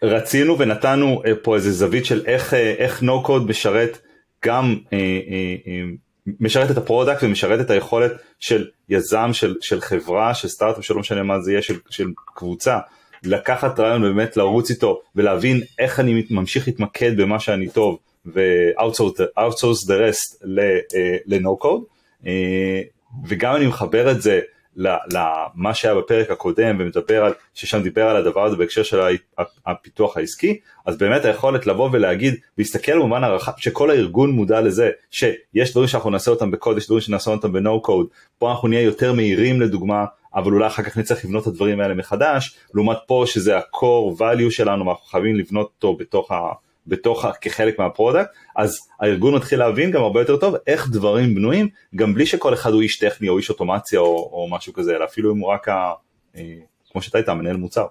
רצינו ונתנו אה, פה איזה זווית של איך, אה, איך no code משרת גם אה, אה, אה, משרת את ה product ומשרת את היכולת של יזם, של, של חברה, של סטארט-אפ, שלא משנה מה זה יהיה, של, של קבוצה, לקחת רעיון ובאמת לרוץ איתו ולהבין איך אני ממשיך להתמקד במה שאני טוב ו-outsource the rest ל-no code. אה, וגם אני מחבר את זה למה שהיה בפרק הקודם ומדבר על, ששם דיבר על הדבר הזה בהקשר של הפיתוח העסקי, אז באמת היכולת לבוא ולהגיד, להסתכל במובן הרחב, שכל הארגון מודע לזה, שיש דברים שאנחנו נעשה אותם בקוד, יש דברים שנעשה אותם בנו קוד, פה אנחנו נהיה יותר מהירים לדוגמה, אבל אולי אחר כך נצטרך לבנות את הדברים האלה מחדש, לעומת פה שזה ה-core value שלנו, ואנחנו חייבים לבנות אותו בתוך ה... בתוך, כחלק מה product, אז הארגון מתחיל להבין גם הרבה יותר טוב איך דברים בנויים, גם בלי שכל אחד הוא איש טכני או איש אוטומציה או, או משהו כזה, אלא אפילו אם הוא רק, ה, אה, כמו שאתה היית, מנהל מוצר.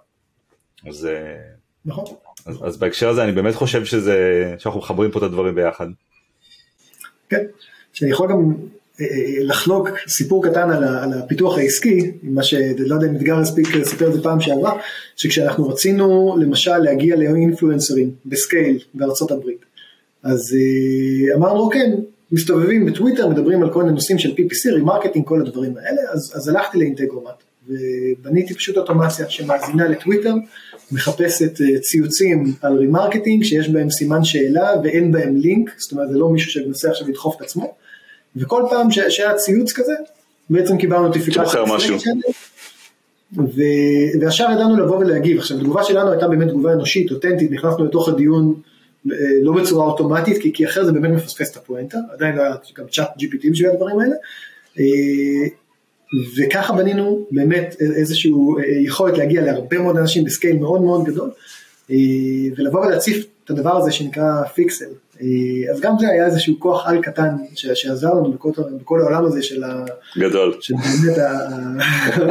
אז, אה, נכון. אז, אז בהקשר הזה אני באמת חושב שזה, שאנחנו מחברים פה את הדברים ביחד. כן, שאני יכול גם לחלוק סיפור קטן על, הפיתוח העסקי, מה שלא יודע אם אתגר הספיק לספר את זה פעם שעברה, שכשאנחנו רצינו למשל להגיע לאינפלואנסרים ב scale בארצות הברית, אז אה, אמרנו אוקיי, מסתובבים בטוויטר, מדברים על כל מיני נושאים של PPC, remarketing, כל הדברים האלה, אז, אז הלכתי ל Integromat ובניתי פשוט אוטומציה שמאזינה לטוויטר, מחפשת אה, ציוצים על remarketing שיש בהם סימן שאלה ואין בהם לינק, זאת אומרת זה לא מישהו שמנסה עכשיו לדחוף את עצמו. וכל פעם שהיה ציוץ כזה, בעצם קיבלנו נוטיפיקציה. וישר ידענו לבוא ולהגיב. עכשיו, התגובה שלנו הייתה באמת תגובה אנושית, אותנטית, נכנסנו לתוך הדיון אה, לא בצורה אוטומטית, כי, כי אחרי זה באמת מפספס את הפואנטה, עדיין לא היה גם צ'אט GPT בשביל הדברים האלה. אה, וככה בנינו באמת איזושהי אה, יכולת להגיע להרבה מאוד אנשים בסקייל מאוד מאוד גדול, ולבוא ולהציף את הדבר הזה שנקרא פיקסל. אה, אז גם זה היה איזשהו כוח על קטן שעזר לנו בכל, בכל העולם הזה של, ה, גדול. של באמת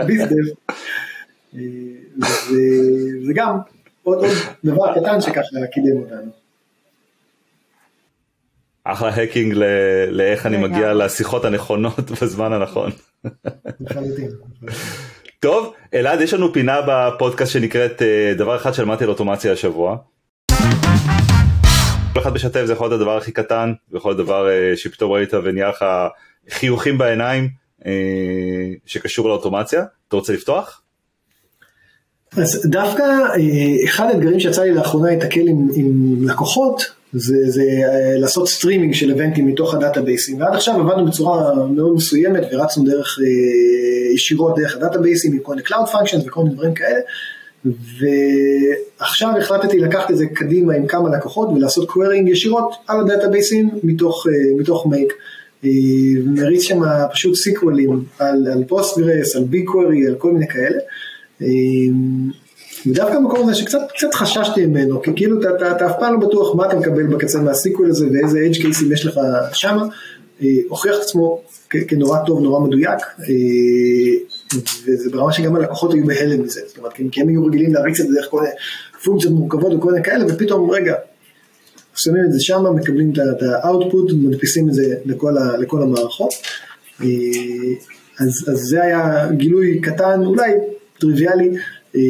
הביזדב. אה, וזה גם עוד, עוד דבר קטן שככה קידם אותנו. אחלה האקינג לאיך אני מגיע לשיחות הנכונות בזמן הנכון. טוב, אלעד, יש לנו פינה בפודקאסט שנקראת אה, דבר אחד שלמדתי על אוטומציה השבוע. כל אחד משתף זה יכול להיות הדבר הכי קטן, זה יכול להיות דבר uh, שפתאום ראית ונהיה לך חיוכים בעיניים uh, שקשור לאוטומציה. אתה רוצה לפתוח? אז דווקא uh, אחד האתגרים שיצא לי לאחרונה להתקל עם, עם לקוחות זה, זה לעשות סטרימינג של איבנטים מתוך הדאטאבייסים ועד עכשיו עבדנו בצורה מאוד מסוימת ורצנו דרך ישירות דרך הדאטאבייסים עם כל מיני Cloud Functions וכל מיני דברים כאלה ועכשיו החלטתי לקחת את זה קדימה עם כמה לקוחות ולעשות querying ישירות על הדאטאבייסים מתוך, אה, מתוך Make. מריץ שם פשוט סיקוולים על, על Postgres, על BigQuery, על כל מיני כאלה. ודווקא המקום הזה שקצת קצת חששתי ממנו, כי כאילו אתה, אתה, אתה אף פעם לא בטוח מה אתה מקבל בקצה מה SQL הזה ואיזה edge קייסים יש לך שמה, אה, הוכיח את עצמו כנורא טוב, נורא מדויק, אה, וזה ברמה שגם הלקוחות היו בהלם מזה, זאת אומרת, כי הם היו רגילים להריץ את זה דרך כל מיני פונקציות מורכבות וכל מיני כאלה, ופתאום רגע, שמים את זה שם, מקבלים את האוטפוט, מדפיסים את זה לכל, ה, לכל המערכות. אה, אז, אז זה היה גילוי קטן, אולי טריוויאלי, אה,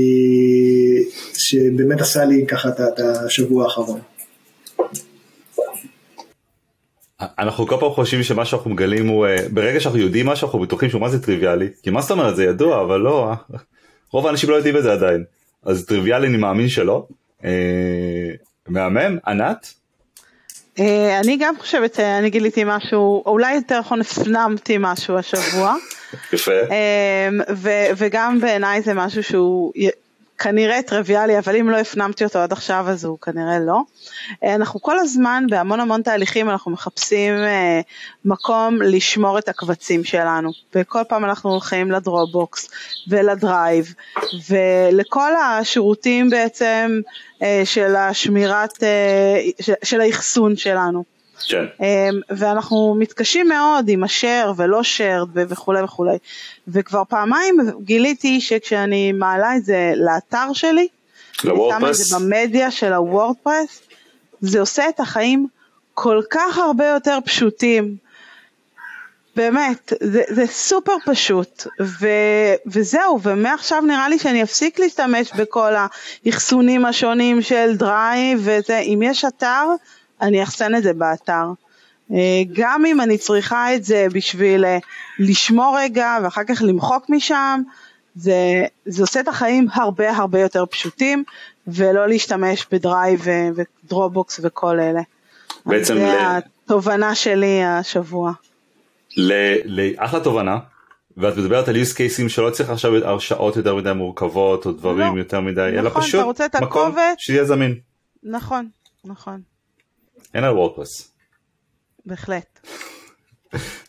שבאמת עשה לי ככה את השבוע האחרון. אנחנו כל פעם חושבים שמה שאנחנו מגלים הוא, אה, ברגע שאנחנו יודעים משהו אנחנו בטוחים שהוא מה זה טריוויאלי, כי מה זאת אומרת זה ידוע אבל לא, רוב האנשים לא יודעים את זה עדיין, אז טריוויאלי אני מאמין שלא. מהמם, ענת? אה, אני גם חושבת שאני גיליתי משהו, אולי יותר נכון הפנמתי משהו השבוע. יפה. אה, וגם בעיניי זה משהו שהוא כנראה טריוויאלי, אבל אם לא הפנמתי אותו עד עכשיו אז הוא כנראה לא. אה, אנחנו כל הזמן בהמון המון תהליכים אנחנו מחפשים אה, מקום לשמור את הקבצים שלנו, וכל פעם אנחנו הולכים לדרופבוקס ול Drive ולכל השירותים בעצם אה, של השמירת, של האחסון שלנו. כן. ואנחנו מתקשים מאוד עם ה share ולא shared וכולי וכולי. וכבר פעמיים גיליתי שכשאני מעלה את זה לאתר שלי, ל WordPress? שמה את זה במדיה של ה WordPress, זה עושה את החיים כל כך הרבה יותר פשוטים. באמת, זה, זה סופר פשוט, ו, וזהו, ומעכשיו נראה לי שאני אפסיק להשתמש בכל האחסונים השונים של Drive וזה, אם יש אתר, אני אחסן את זה באתר. אה, גם אם אני צריכה את זה בשביל אה, לשמור רגע ואחר כך למחוק משם, זה, זה עושה את החיים הרבה הרבה יותר פשוטים ולא להשתמש ב Drive ו Dropbox וכל אלה. בעצם זה ל... התובנה שלי השבוע. לאחלה תובנה, ואת מדברת על use cases שלא צריך עכשיו הרשאות יותר מדי מורכבות או דברים לא. יותר מדי, נכון, אלא פשוט מקום הקובץ, שיהיה זמין. נכון, נכון. אין על וורדפרס. בהחלט.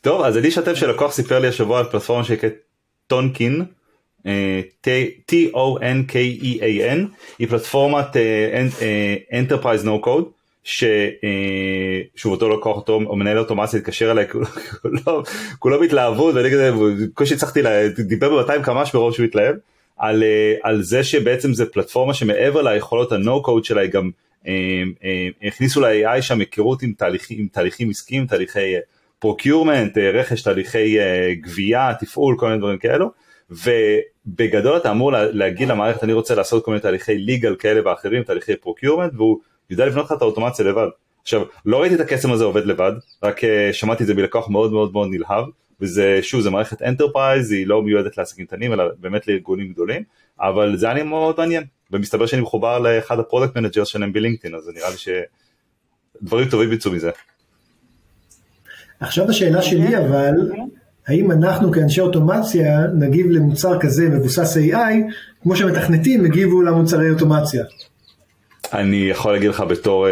טוב אז אני אשתף שלקוח סיפר לי השבוע על פלטפורמה שנקראת טונקין. T-O-N-K-E-A-N היא פלטפורמת Enterprise No Code ששוב אותו לקוח אותו או מנהל אוטומציה התקשר אליי כולו בהתלהבות ואני כזה בקושי הצלחתי דיבר ב-200 קמ"ש ברוב שהוא התלהב על, על זה שבעצם זה פלטפורמה שמעבר ליכולות ה-No Code שלה היא גם הכניסו ל-AI שם היכרות עם תהליכים, עם תהליכים עסקיים, תהליכי procurement, רכש, תהליכי גבייה, תפעול, כל מיני דברים כאלו, ובגדול אתה אמור להגיד למערכת אני רוצה לעשות כל מיני תהליכי legal כאלה ואחרים, תהליכי procurement, והוא יודע לבנות לך את האוטומציה לבד. עכשיו, לא ראיתי את הקסם הזה עובד לבד, רק שמעתי את זה מלקוח מאוד מאוד מאוד נלהב, וזה שוב זה מערכת enterprise, היא לא מיועדת לעסקים קטנים אלא באמת לארגונים גדולים, אבל זה היה לי מאוד מעניין. ומסתבר שאני מחובר לאחד ה product manager שלהם ב LinkedIn אז נראה לי שדברים טובים יצאו מזה. עכשיו השאלה שלי אבל, האם אנחנו כאנשי אוטומציה נגיב למוצר כזה מבוסס AI כמו שמתכנתים הגיבו למוצרי אוטומציה? אני יכול להגיד לך בתור אה,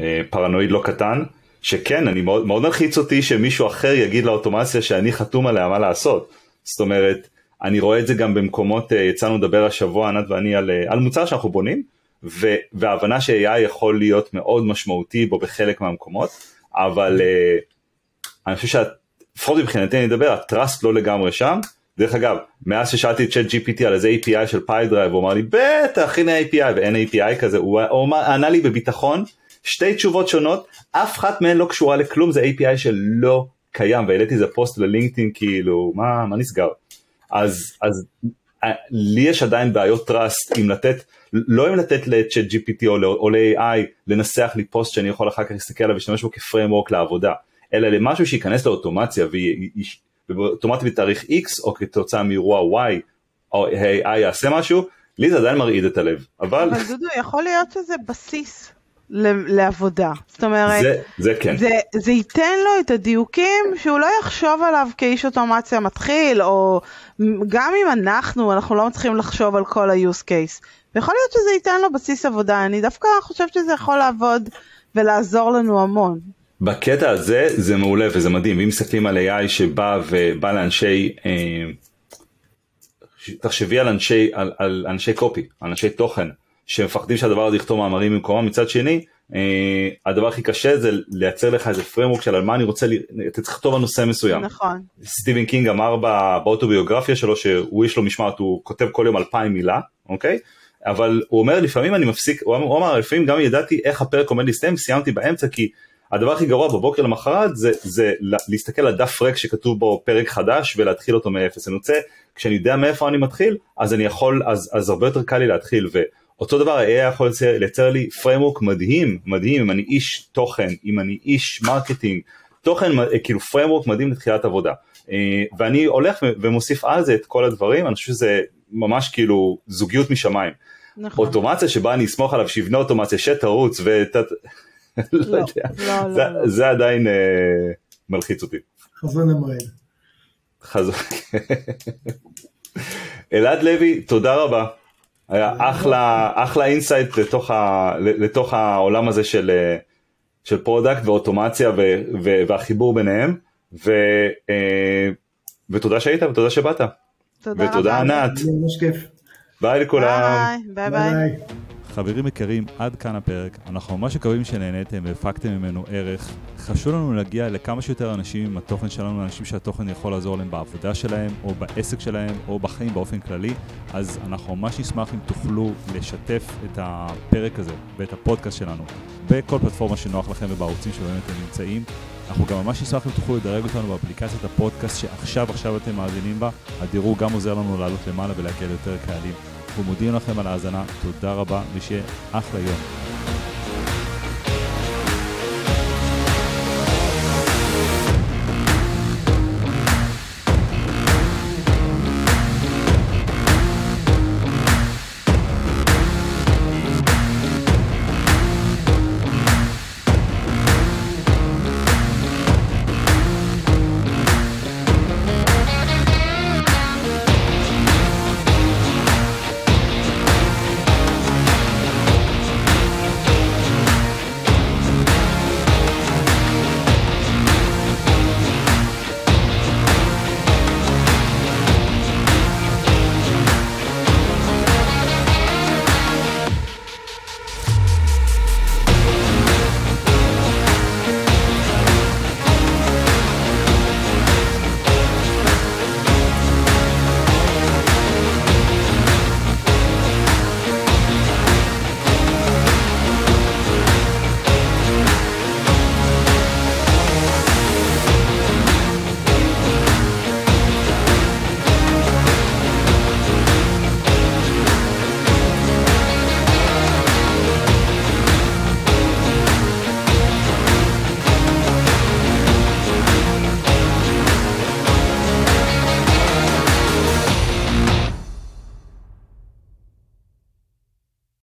אה, פרנואיד לא קטן, שכן, אני מאוד, מאוד מלחיץ אותי שמישהו אחר יגיד לאוטומציה שאני חתום עליה מה לעשות. זאת אומרת, אני רואה את זה גם במקומות, אה, יצאנו לדבר השבוע ענת ואני על, אה, על מוצר שאנחנו בונים, ו, וההבנה ש-AI יכול להיות מאוד משמעותי בו בחלק מהמקומות, אבל uh, אני חושב שלפחות מבחינתי אני אדבר, ה trust לא לגמרי שם. דרך אגב, מאז ששאלתי את ChatGPT על איזה API של Pipedrive, הוא אמר לי בטח הנה API ואין API כזה, הוא, הוא ענה לי בביטחון שתי תשובות שונות, אף אחת מהן לא קשורה לכלום, זה API שלא קיים, והעליתי איזה פוסט ל LinkedIn כאילו, מה, מה נסגר? אז, אז אה, לי יש עדיין בעיות trust אם לתת, לא אם לתת ל ChatGPT או, או ל-AI לנסח לי פוסט שאני יכול אחר כך להסתכל עליו ולהשתמש בו כפריימורק לעבודה, אלא למשהו שייכנס לאוטומציה ואוטומטית בתאריך X או כתוצאה מאירוע Y או AI יעשה משהו, לי זה עדיין מרעיד את הלב, אבל... אבל דודו, יכול להיות שזה בסיס לעבודה. זאת אומרת, זה, זה כן. זה, זה ייתן לו את הדיוקים שהוא לא יחשוב עליו כאיש אוטומציה מתחיל, או גם אם אנחנו, אנחנו לא מצליחים לחשוב על כל ה-use case. ויכול להיות שזה ייתן לו בסיס עבודה, אני דווקא חושבת שזה יכול לעבוד ולעזור לנו המון. בקטע הזה זה מעולה וזה מדהים, אם מסתכלים על AI שבא ובא לאנשי, אה, תחשבי על אנשי, על, על אנשי copy, על אנשי תוכן, שמפחדים שהדבר הזה יכתוב מאמרים במקומם, מצד שני, אה, הדבר הכי קשה זה לייצר לך איזה framework של על מה אני רוצה, אתה צריך לכתוב על נושא מסוים. נכון. סטיבן קינג אמר באוטוביוגרפיה שלו שהוא יש לו משמעת, הוא כותב כל יום אלפיים מילה, אוקיי? אבל הוא אומר לפעמים אני מפסיק, הוא אמר, הוא אמר לפעמים גם ידעתי איך הפרק עומד להסתיים, סיימתי באמצע כי הדבר הכי גרוע בבוקר למחרת זה, זה להסתכל על דף ריק שכתוב בו פרק חדש ולהתחיל אותו מאפס. אני רוצה, כשאני יודע מאיפה אני מתחיל, אז אני יכול, אז, אז הרבה יותר קל לי להתחיל. ואותו דבר ה-AI יכול לייצר, לייצר לי framework מדהים, מדהים, אם אני איש תוכן, אם אני איש marketing, תוכן, כאילו framework מדהים לתחילת עבודה. אה, ואני הולך ומוסיף על זה את כל הדברים, אני חושב שזה ממש כאילו זוגיות משמיים. נכון. אוטומציה שבה אני אסמוך עליו שיבנה אוטומציה שתרוץ ות... לא, לא יודע, לא, זה, לא, לא. זה עדיין uh, מלחיץ אותי. חזון למועד. חזון. אלעד לוי, תודה רבה. היה אחלה, אחלה insight לתוך, ה, לתוך העולם הזה של, אה, של product ואוטומציה ו, ו, והחיבור ביניהם, ו, אה, ותודה שהיית ותודה שבאת. תודה רבה. ותודה ענת. ביי לכולם. ביי ביי. ביי. חברים יקרים, עד כאן הפרק. אנחנו ממש מקווים שנהניתם והפקתם ממנו ערך. חשוב לנו להגיע לכמה שיותר אנשים עם התוכן שלנו, אנשים שהתוכן יכול לעזור להם בעבודה שלהם, או בעסק שלהם, או בחיים באופן כללי. אז אנחנו ממש נשמח אם תוכלו לשתף את הפרק הזה ואת הפודקאסט שלנו בכל פלטפורמה שנוח לכם ובערוצים שבהם אתם נמצאים. אנחנו גם ממש נשמח אם תוכלו לדרג אותנו באפליקציית הפודקאסט שעכשיו עכשיו אתם מאזינים בה. הדירוג גם עוזר לנו לעלות למעלה ולהגיע ליותר קהלים. אנחנו מודים לכם על ההאזנה, תודה רבה ושיהיה אחלה יום.